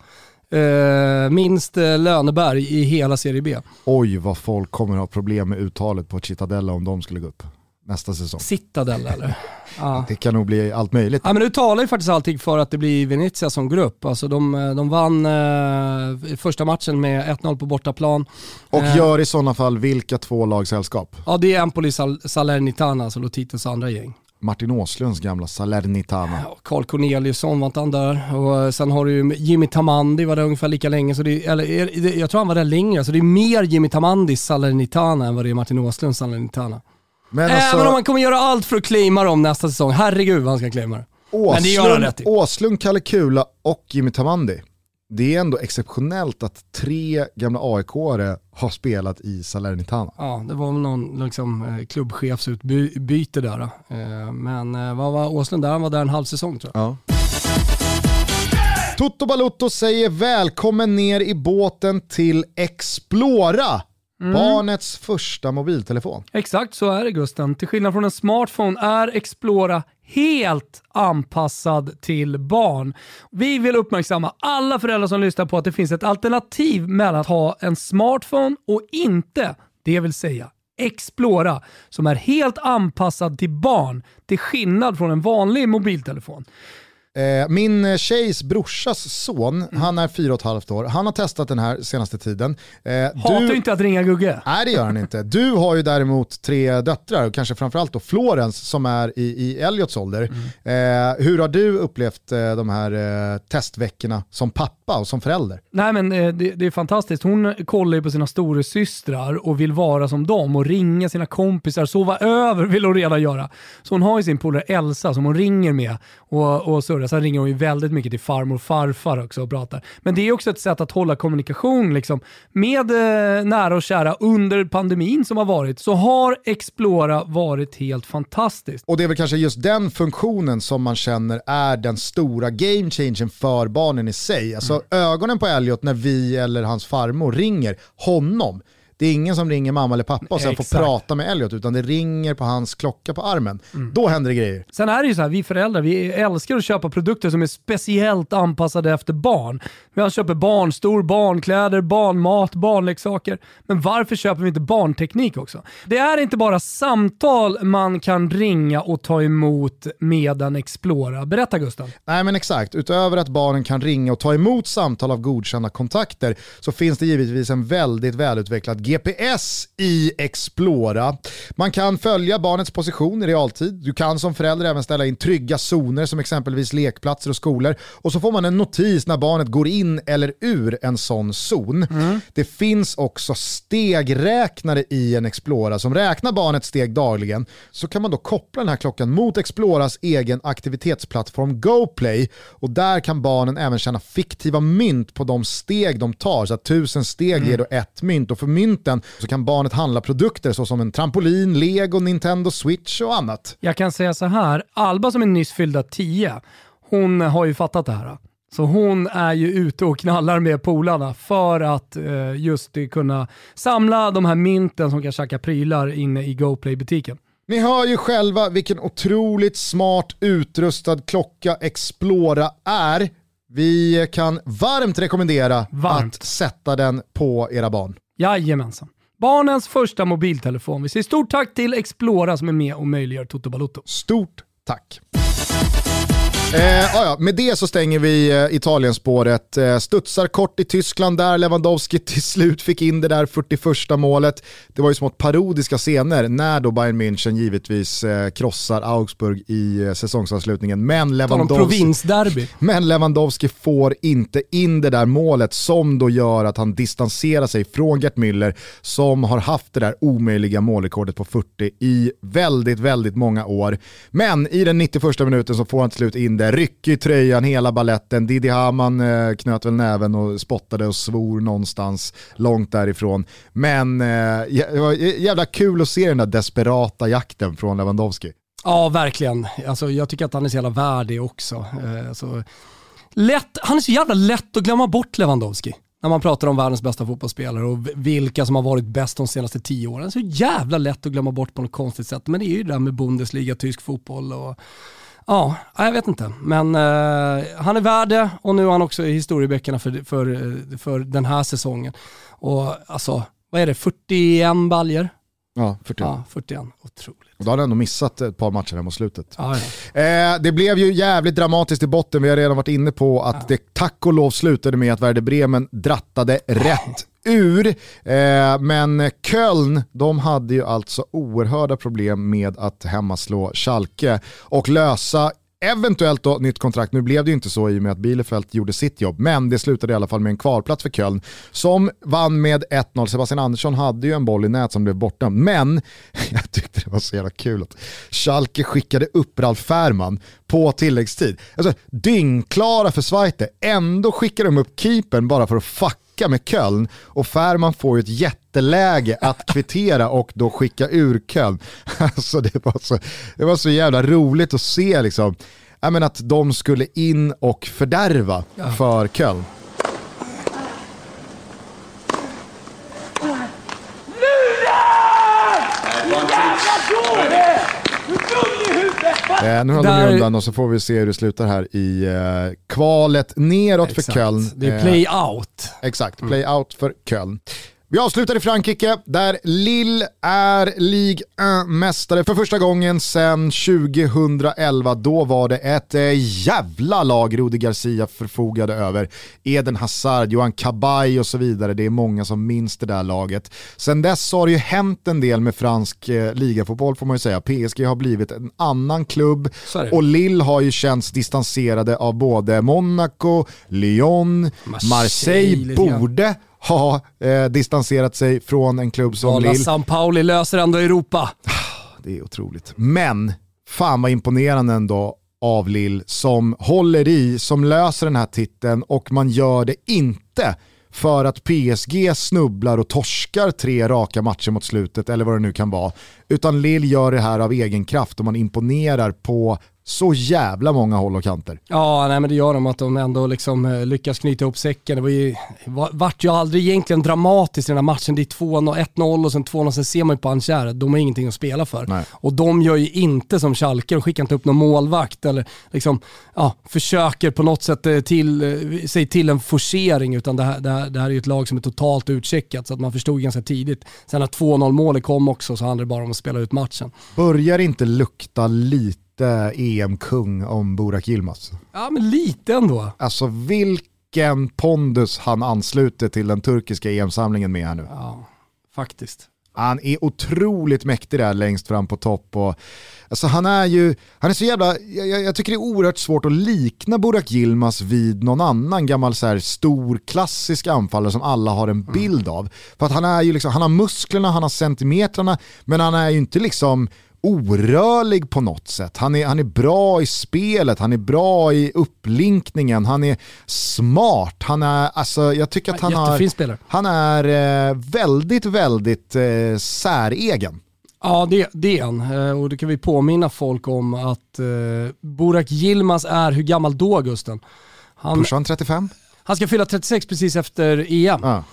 eh, minst eh, löneberg i hela Serie B. Oj vad folk kommer ha problem med uttalet på Cittadella om de skulle gå upp nästa säsong. Cittadella eller? *laughs* Ja. Det kan nog bli allt möjligt. Ja, men du talar ju faktiskt allting för att det blir Venezia som grupp. Alltså de, de vann eh, första matchen med 1-0 på bortaplan. Och Eh, gör i sådana fall vilka två lag sällskap? Ja, det är Empoli Sal- Salernitana, alltså Lotitos andra gäng. Martin Åslunds gamla Salernitana. Ja, Carl Corneliusson var inte han där. Och eh, sen har du ju Jimmy Tamandi var där ungefär lika länge. Så det, eller, jag tror han var där längre, så det är mer Jimmy Tamandis Salernitana än vad det är Martin Åslunds Salernitana. Men Även alltså, om han kommer göra allt för att claima dem nästa säsong. Herregud vad han ska claima det. Men det gör han rätt i. Åslund, Kalle Kula och Jimmy Tamandi. Det är ändå exceptionellt att tre gamla AIK-are har spelat i Salernitana. Ja, det var väl någon liksom, eh, klubbchefsutbyte där. Eh, Men eh, vad var Åslund där? Han var där en halv säsong tror jag. Ja. Toto Balutto säger välkommen ner i båten till Explora. Mm. Barnets första mobiltelefon. Exakt så är det Gusten. Till skillnad från en smartphone är Explora helt anpassad till barn. Vi vill uppmärksamma alla föräldrar som lyssnar på att det finns ett alternativ mellan att ha en smartphone och inte, det vill säga Explora, som är helt anpassad till barn, till skillnad från en vanlig mobiltelefon. Eh, min tjejs brorsas son, Mm. han är fyra och ett halvt år, han har testat den här senaste tiden. Eh, Hatar du- inte att ringa Gugge. Nej det gör han inte. Du har ju däremot tre döttrar, och kanske framförallt då Florence som är i, i Elliots ålder. Mm. Eh, hur har du upplevt eh, de här eh, testveckorna som pappa och som förälder? Nej men eh, det, det är fantastiskt. Hon kollar ju på sina storasystrar och vill vara som dem och ringa sina kompisar. Sova över *laughs* vill hon redan göra. Så hon har ju sin polare Elsa som hon ringer med och, och surrar. Sen ringer hon ju väldigt mycket till farmor och farfar också och pratar. Men det är också ett sätt att hålla kommunikation liksom. Med eh, nära och kära under pandemin som har varit så har Explora varit helt fantastiskt. Och det är väl kanske just den funktionen som man känner är den stora game changern för barnen i sig. Alltså ögonen på Elliot när vi eller hans farmor ringer honom, det är ingen som ringer mamma eller pappa och sen Exakt. får prata med Elliot, utan det ringer på hans klocka på armen. Då händer det grejer. Sen är det ju så här, vi föräldrar vi älskar att köpa produkter som är speciellt anpassade efter barn. Vi köper barnstol, barnkläder, barnmat, barnleksaker. Men varför köper vi inte barnteknik också? Det är inte bara samtal man kan ringa och ta emot med en Explora. Berätta Gustav. Nej men exakt, utöver att barnen kan ringa och ta emot samtal av godkända kontakter så finns det givetvis en väldigt välutvecklad GPS i Explora. Man kan följa barnets position i realtid. Du kan som förälder även ställa in trygga zoner som exempelvis lekplatser och skolor. Och så får man en notis när barnet går in eller ur en sån zon. Det finns också stegräknare i en Explora som räknar barnets steg dagligen. Så kan man då koppla den här klockan mot Exploras egen aktivitetsplattform GoPlay och där kan barnen även tjäna fiktiva mynt på de steg de tar. Så att tusen steg ger då ett mynt och för mynten så kan barnet handla produkter såsom en trampolin, lego, Nintendo Switch och annat. Jag kan säga så här, Alba som är nyss fyllda 10, hon har ju fattat det här. Så hon är ju ute och knallar med polarna för att eh, just kunna samla de här mynten som kan tjacka prylar inne i GoPlay-butiken. Ni hör ju själva vilken otroligt smart utrustad klocka Explora är. Vi kan varmt rekommendera Varmt. att sätta den på era barn. Jajamensan. Barnens första mobiltelefon. Vi säger stort tack till Explora som är med och möjliggör Toto Balotto. Stort tack. Eh, ja, ja, med det så stänger vi eh, Italienspåret. Eh, studsar kort i Tyskland där Lewandowski *laughs* till slut fick in det där 41 målet. Det var ju smått parodiska scener när då Bayern München givetvis eh, krossar Augsburg i eh, säsongsavslutningen. Men Lewandowski, *laughs* men Lewandowski får inte in det där målet som då gör att han distanserar sig från Gert Müller som har haft det där omöjliga målrekordet på 40 i väldigt, väldigt många år. Men i den 91 minuten så får han till slut in det, ryck i tröjan, hela balletten. Didi Hamann eh, knöt väl näven och spottade och svor någonstans långt därifrån. Men eh, jä- det var jävla kul att se den där desperata jakten från Lewandowski. Ja, verkligen. Alltså, jag tycker att han är så jävla värdig också. Eh, alltså, lätt, han är så jävla lätt att glömma bort Lewandowski. När man pratar om världens bästa fotbollsspelare och vilka som har varit bäst de senaste tio åren. Så jävla lätt att glömma bort på något konstigt sätt. Men det är ju det där med Bundesliga, tysk fotboll och Ja, jag vet inte. Men eh, han är värd det och nu är han också i historieböckerna för, för, eh, för den här säsongen. Och alltså, vad är det, 41 baljer? Ja, 41. Ja, 41. Otroligt. Och då hade han ändå missat ett par matcher här mot slutet. Ja, ja. Eh, det blev ju jävligt dramatiskt i botten, vi har redan varit inne på att det tack och lov slutade med att Werder Bremen drattade rätt ur. Eh, men Köln, de hade ju alltså oerhörda problem med att hemmaslå Schalke och lösa Eventuellt då nytt kontrakt, nu blev det ju inte så i och med att Bielefeld gjorde sitt jobb, men det slutade i alla fall med en kvalplats för Köln som vann med 1-0. Sebastian Andersson hade ju en boll i nät som blev borta, men *laughs* jag tyckte det var så jävla kul att Schalke skickade upp Ralf Fährman på tilläggstid. Alltså dyngklara för Zweite, ändå skickar de upp keepern bara för att fucka med Köln och Fährman får ju ett jätteläge att *laughs* kvittera och då skicka ur Köln. *laughs* Alltså det var så, det var så jävla roligt att se liksom, ja, men att de skulle in och fördärva för Köln. Eh, nu håller Där- vi undan och så får vi se hur det slutar här i eh, kvalet neråt för Exakt. Köln. Det är Eh, play out. Exakt, play out för Köln. Vi avslutar i Frankrike där Lille är Ligue 1-mästare för första gången sedan 2011. Då var det ett eh, jävla lag Rudi Garcia förfogade över. Eden Hazard, Johan Cabay och så vidare. Det är många som minns det där laget. Sen dess har det ju hänt en del med fransk eh, ligafotboll får man ju säga. PSG har blivit en annan klubb det. och Lille har ju känts distanserade av både Monaco, Lyon, Marseille Marseille, borde ha eh, distanserat sig från en klubb som Lille. San Pauli löser ändå Europa. Det är otroligt. Men fan vad imponerande ändå av Lille som håller i, som löser den här titeln och man gör det inte för att PSG snubblar och torskar tre raka matcher mot slutet eller vad det nu kan vara. Utan Lill gör det här av egen kraft och man imponerar på så jävla många håll och kanter. Ja, nej, men det gör de att de ändå liksom eh, lyckas knyta ihop säcken. Det var ju, var, vart ju aldrig egentligen dramatiskt i den här matchen. Det är 1-0 och sen 2-0, sen ser man ju på Ancher de har ingenting att spela för. Nej. Och de gör ju inte som Schalke, de skickar inte upp någon målvakt eller liksom, ja, försöker på något sätt eh, till, eh, sig till en forcering utan det här, det, här, det här är ju ett lag som är totalt utcheckat så att man förstod ganska tidigt. Sen när 2-0 målet kom också så handlade det bara om att spela ut matchen. Börjar inte lukta lite EM-kung om Burak Yilmaz? Ja men lite ändå. Alltså vilken pondus han ansluter till den turkiska EM-samlingen med här nu. Ja, faktiskt. Han är otroligt mäktig där längst fram på topp. Och, alltså han är ju, han är så jävla, jag, jag tycker det är oerhört svårt att likna Burak Yilmaz vid någon annan gammal så här, stor klassisk anfallare som alla har en bild av. För att han är ju liksom, han har musklerna, han har centimetrarna, men han är ju inte liksom orörlig på något sätt. Han är, han är bra i spelet, han är bra i upplinkningen, han är smart. Han är, alltså, jag tycker att han, Jättefin har, spelare. han är eh, väldigt, väldigt eh, säregen. Ja, det, det är han. Eh, Och då kan vi påminna folk om att eh, Burak Yilmaz är, hur gammal då Gusten? Han, Pushar han 35? han ska fylla 36 precis efter EM. Ja.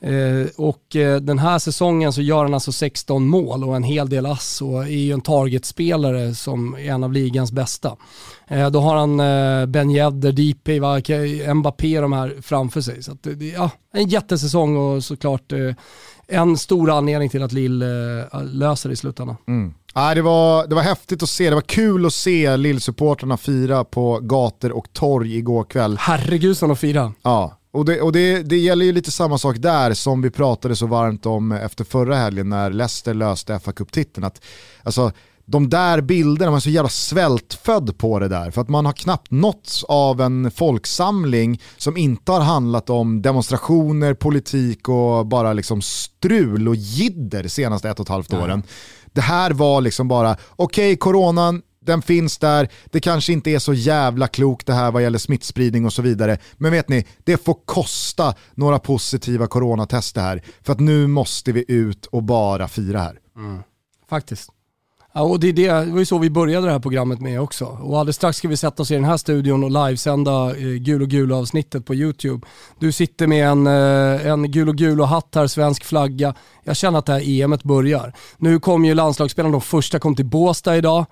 Eh, och eh, den här säsongen så gör han alltså 16 mål och en hel del ass och är ju en targetspelare som är en av ligans bästa. Eh, då har han Ben Yedder, DP, Mbappé de här framför sig. Så det- ja, en jättesäsong och såklart en stor anledning till att Lill löser det i slutändan. Mm. Det, var, det var häftigt att se, det var kul att se Lillsupportrarna fira på gator och torg igår kväll. Herregud som de firar. Ja, och, det, och det, det gäller ju lite samma sak där som vi pratade så varmt om efter förra helgen när Leicester löste fa Cup-titeln. Att, Alltså, de där bilderna, man är så jävla svältfödd på det där. För att man har knappt nåtts av en folksamling som inte har handlat om demonstrationer, politik och bara liksom strul och jidder senaste ett och ett halvt åren. Det här var liksom bara, okej coronan, den finns där, det kanske inte är så jävla klokt det här vad gäller smittspridning och så vidare. Men vet ni, det får kosta några positiva coronatester här. För att nu måste vi ut och bara fira här. Faktiskt. Ja, och det, är det, det var ju så vi började det här programmet med också. Och alldeles strax ska vi sätta oss i den här studion och livesända eh, Gul och gul avsnittet på YouTube. Du sitter med en, eh, en gul och gul och hatt här, svensk flagga. Jag känner att det här EMet börjar. Nu kom ju landslagsspelarna, de första kom till Båstad idag.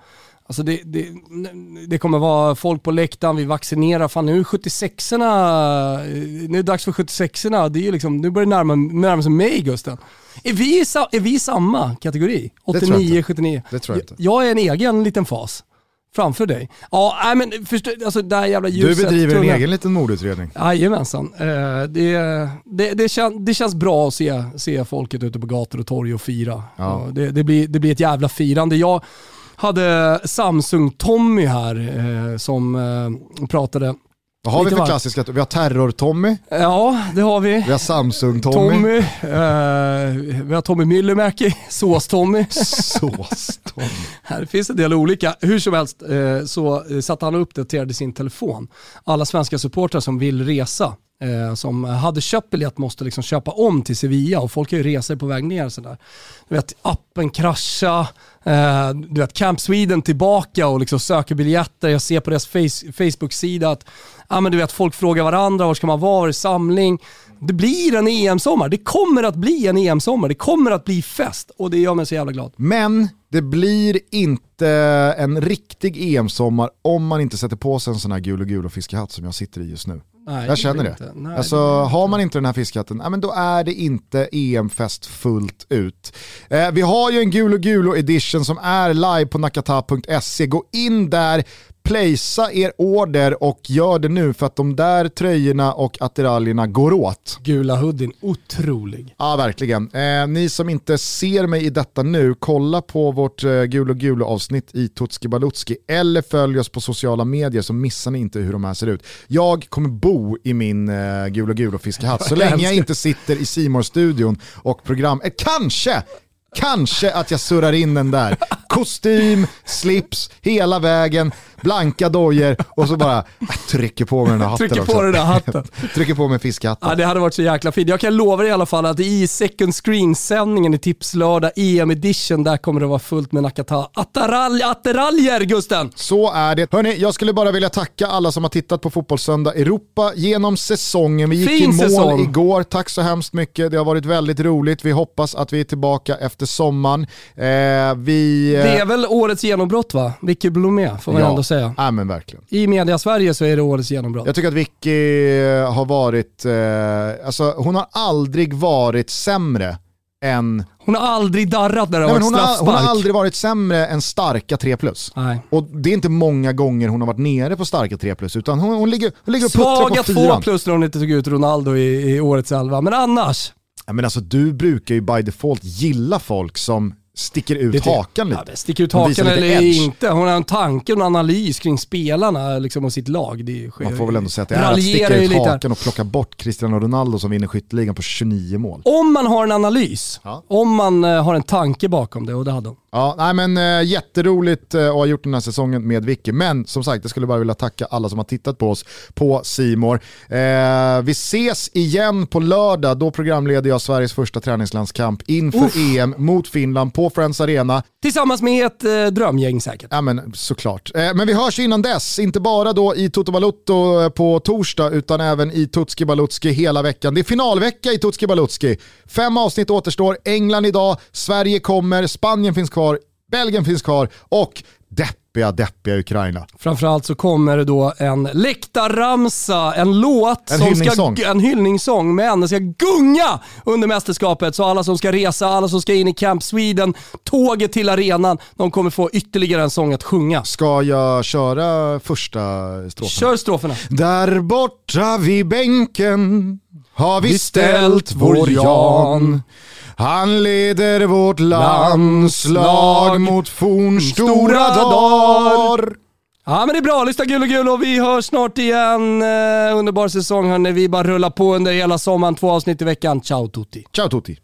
Alltså det, det, det kommer vara folk på läktaren, vi vaccinerar. Fan nu är 76orna, eh, nu är det dags för 76orna. Det är liksom, nu börjar det närma, närma sig mig Gusten. Är vi, är vi i samma kategori? Det tror jag 89, inte. 79? Det tror jag inte. Jag är en egen liten fas. Framför dig. Ja, nej men förstå, alltså det här jävla Du ljuset. bedriver en egen liten mordutredning. Jajamensan. Eh, det, det, det, kän, det känns bra att se, se folket ute på gator och torg och fira. Ja. Det, det, blir, det blir ett jävla firande. Jag hade Samsung-Tommy här eh, som eh, pratade. Vad har vi för klassiska? Vi har Terror-Tommy, Ja, det har vi. vi har Samsung-Tommy, Tommy, eh, vi har Tommy Myllymäki, Sås-Tommy. Sås-Tommy. Här finns en del olika. Hur som helst eh, så satte han och uppdaterade sin telefon. Alla svenska supportrar som vill resa, eh, som hade köpt biljett måste liksom köpa om till Sevilla och folk har ju resor på väg ner. Sådär. Du vet, appen krascha, eh, du vet, Camp Sweden tillbaka och liksom söker biljetter. Jag ser på deras face, Facebook-sida att ah, men du vet, folk frågar varandra, var ska man vara, var är samling? Det blir en EM-sommar, det kommer att bli en EM-sommar, det kommer att bli fest och det gör mig så jävla glad. Men det blir inte en riktig EM-sommar om man inte sätter på sig en sån här gul och gul och fiskehatt som jag sitter i just nu. Nej, Jag känner det. inte. Nej, alltså, det har man inte den här fiskhatten, ja, men då är det inte EM-fest fullt ut. Eh, vi har ju en gul och gul edition som är live på nakata.se. Gå in där, placea er order och gör det nu för att de där tröjorna och attiraljerna går åt. Gula hoodien, otrolig. Ja, verkligen. Eh, ni som inte ser mig i detta nu, kolla på vårt eh, Gul och Gul avsnitt i Tutski Balutski eller följ oss på sociala medier så missar ni inte hur de här ser ut. Jag kommer bo i min eh, Gul och Gul och fiskehatt *laughs* så länge jag inte sitter i simor studion och program... Eh, kanske! Kanske att jag surrar in den där. *laughs* Kostym, slips, hela vägen. Blanka dojor och så bara trycker på mig den där hatten Trycker också. på den där hatten. trycker på *laughs* mig fiskhatten. Ja, det hade varit så jäkla fint. Jag kan lova dig i alla fall att i second screen-sändningen i Tipslördag EM edition, där kommer det vara fullt med Nakata attiraljer Gusten! Så är det. Hörni, jag skulle bara vilja tacka alla som har tittat på Fotbollssöndag Europa genom säsongen. Vi gick Fin i mål säsong. igår, tack så hemskt mycket. Det har varit väldigt roligt. Vi hoppas att vi är tillbaka efter sommaren. Eh, vi... eh, Det är väl årets genombrott va? Vicky Blomé, får man ändå säga. Ja, men verkligen. I media-Sverige så är det årets genombrott. Jag tycker att Vicky har varit, eh, alltså hon har aldrig varit sämre än, Hon har aldrig darrat när det nej, har varit hon, har, straffspark. hon har aldrig varit sämre än starka 3 plus. Nej. Och det är inte många gånger hon har varit nere på starka 3 plus, utan hon, hon, ligger, hon ligger och puttrar Svaga på två fyran. plus när hon inte tog ut Ronaldo i, i årets elva. Men annars, Ja, men alltså, du brukar ju by default gilla folk som sticker ut Det hakan lite. Ja, sticker ut hakan eller edge. inte. Hon har en tanke och en analys kring spelarna liksom, och sitt lag. Det sker, Man får väl ändå säga att det är att sticka ut hakan och plocka bort Cristiano Ronaldo som vinner skytteligan på 29 mål. Om man har en analys, Ja. om man eh, har en tanke bakom det och det hade hon. Ja, nej men äh, jätteroligt äh, att ha gjort den här säsongen med Vicky. Men som sagt, jag skulle bara vilja tacka alla som har tittat på oss på Simor. Eh, vi ses igen på lördag, då programleder jag Sveriges första träningslandskamp inför EM mot Finland på Friends Arena. Tillsammans med ett eh, drömgäng säkert. Ja men såklart. Eh, men vi hörs innan dess, inte bara då i Toto Balutto eh, på torsdag utan även i Tutski Balutski hela veckan. Det är finalvecka i Tutski Balutski. Fem avsnitt återstår, England idag, Sverige kommer, Spanien finns kvar, Belgien finns kvar och deppiga, deppiga Ukraina. Framförallt så kommer det då en läktarramsa, en låt, En som hyllningssång. ska, en hyllningssång, men den ska gunga under mästerskapet. Så alla som ska resa, alla som ska in i Camp Sweden, tåget till arenan, de kommer få ytterligare en sång att sjunga. Ska jag köra första strofen? Kör stroferna. Där borta vid bänken har vi ställt vår Jan. Han leder vårt landslag mot fornstora Stora dagar. Ja men det är bra, lyssna gul och gul och vi hörs snart igen. Eh, underbar säsong hörni, vi bara rullar på under hela sommaren, två avsnitt i veckan. Ciao tutti. Ciao tutti.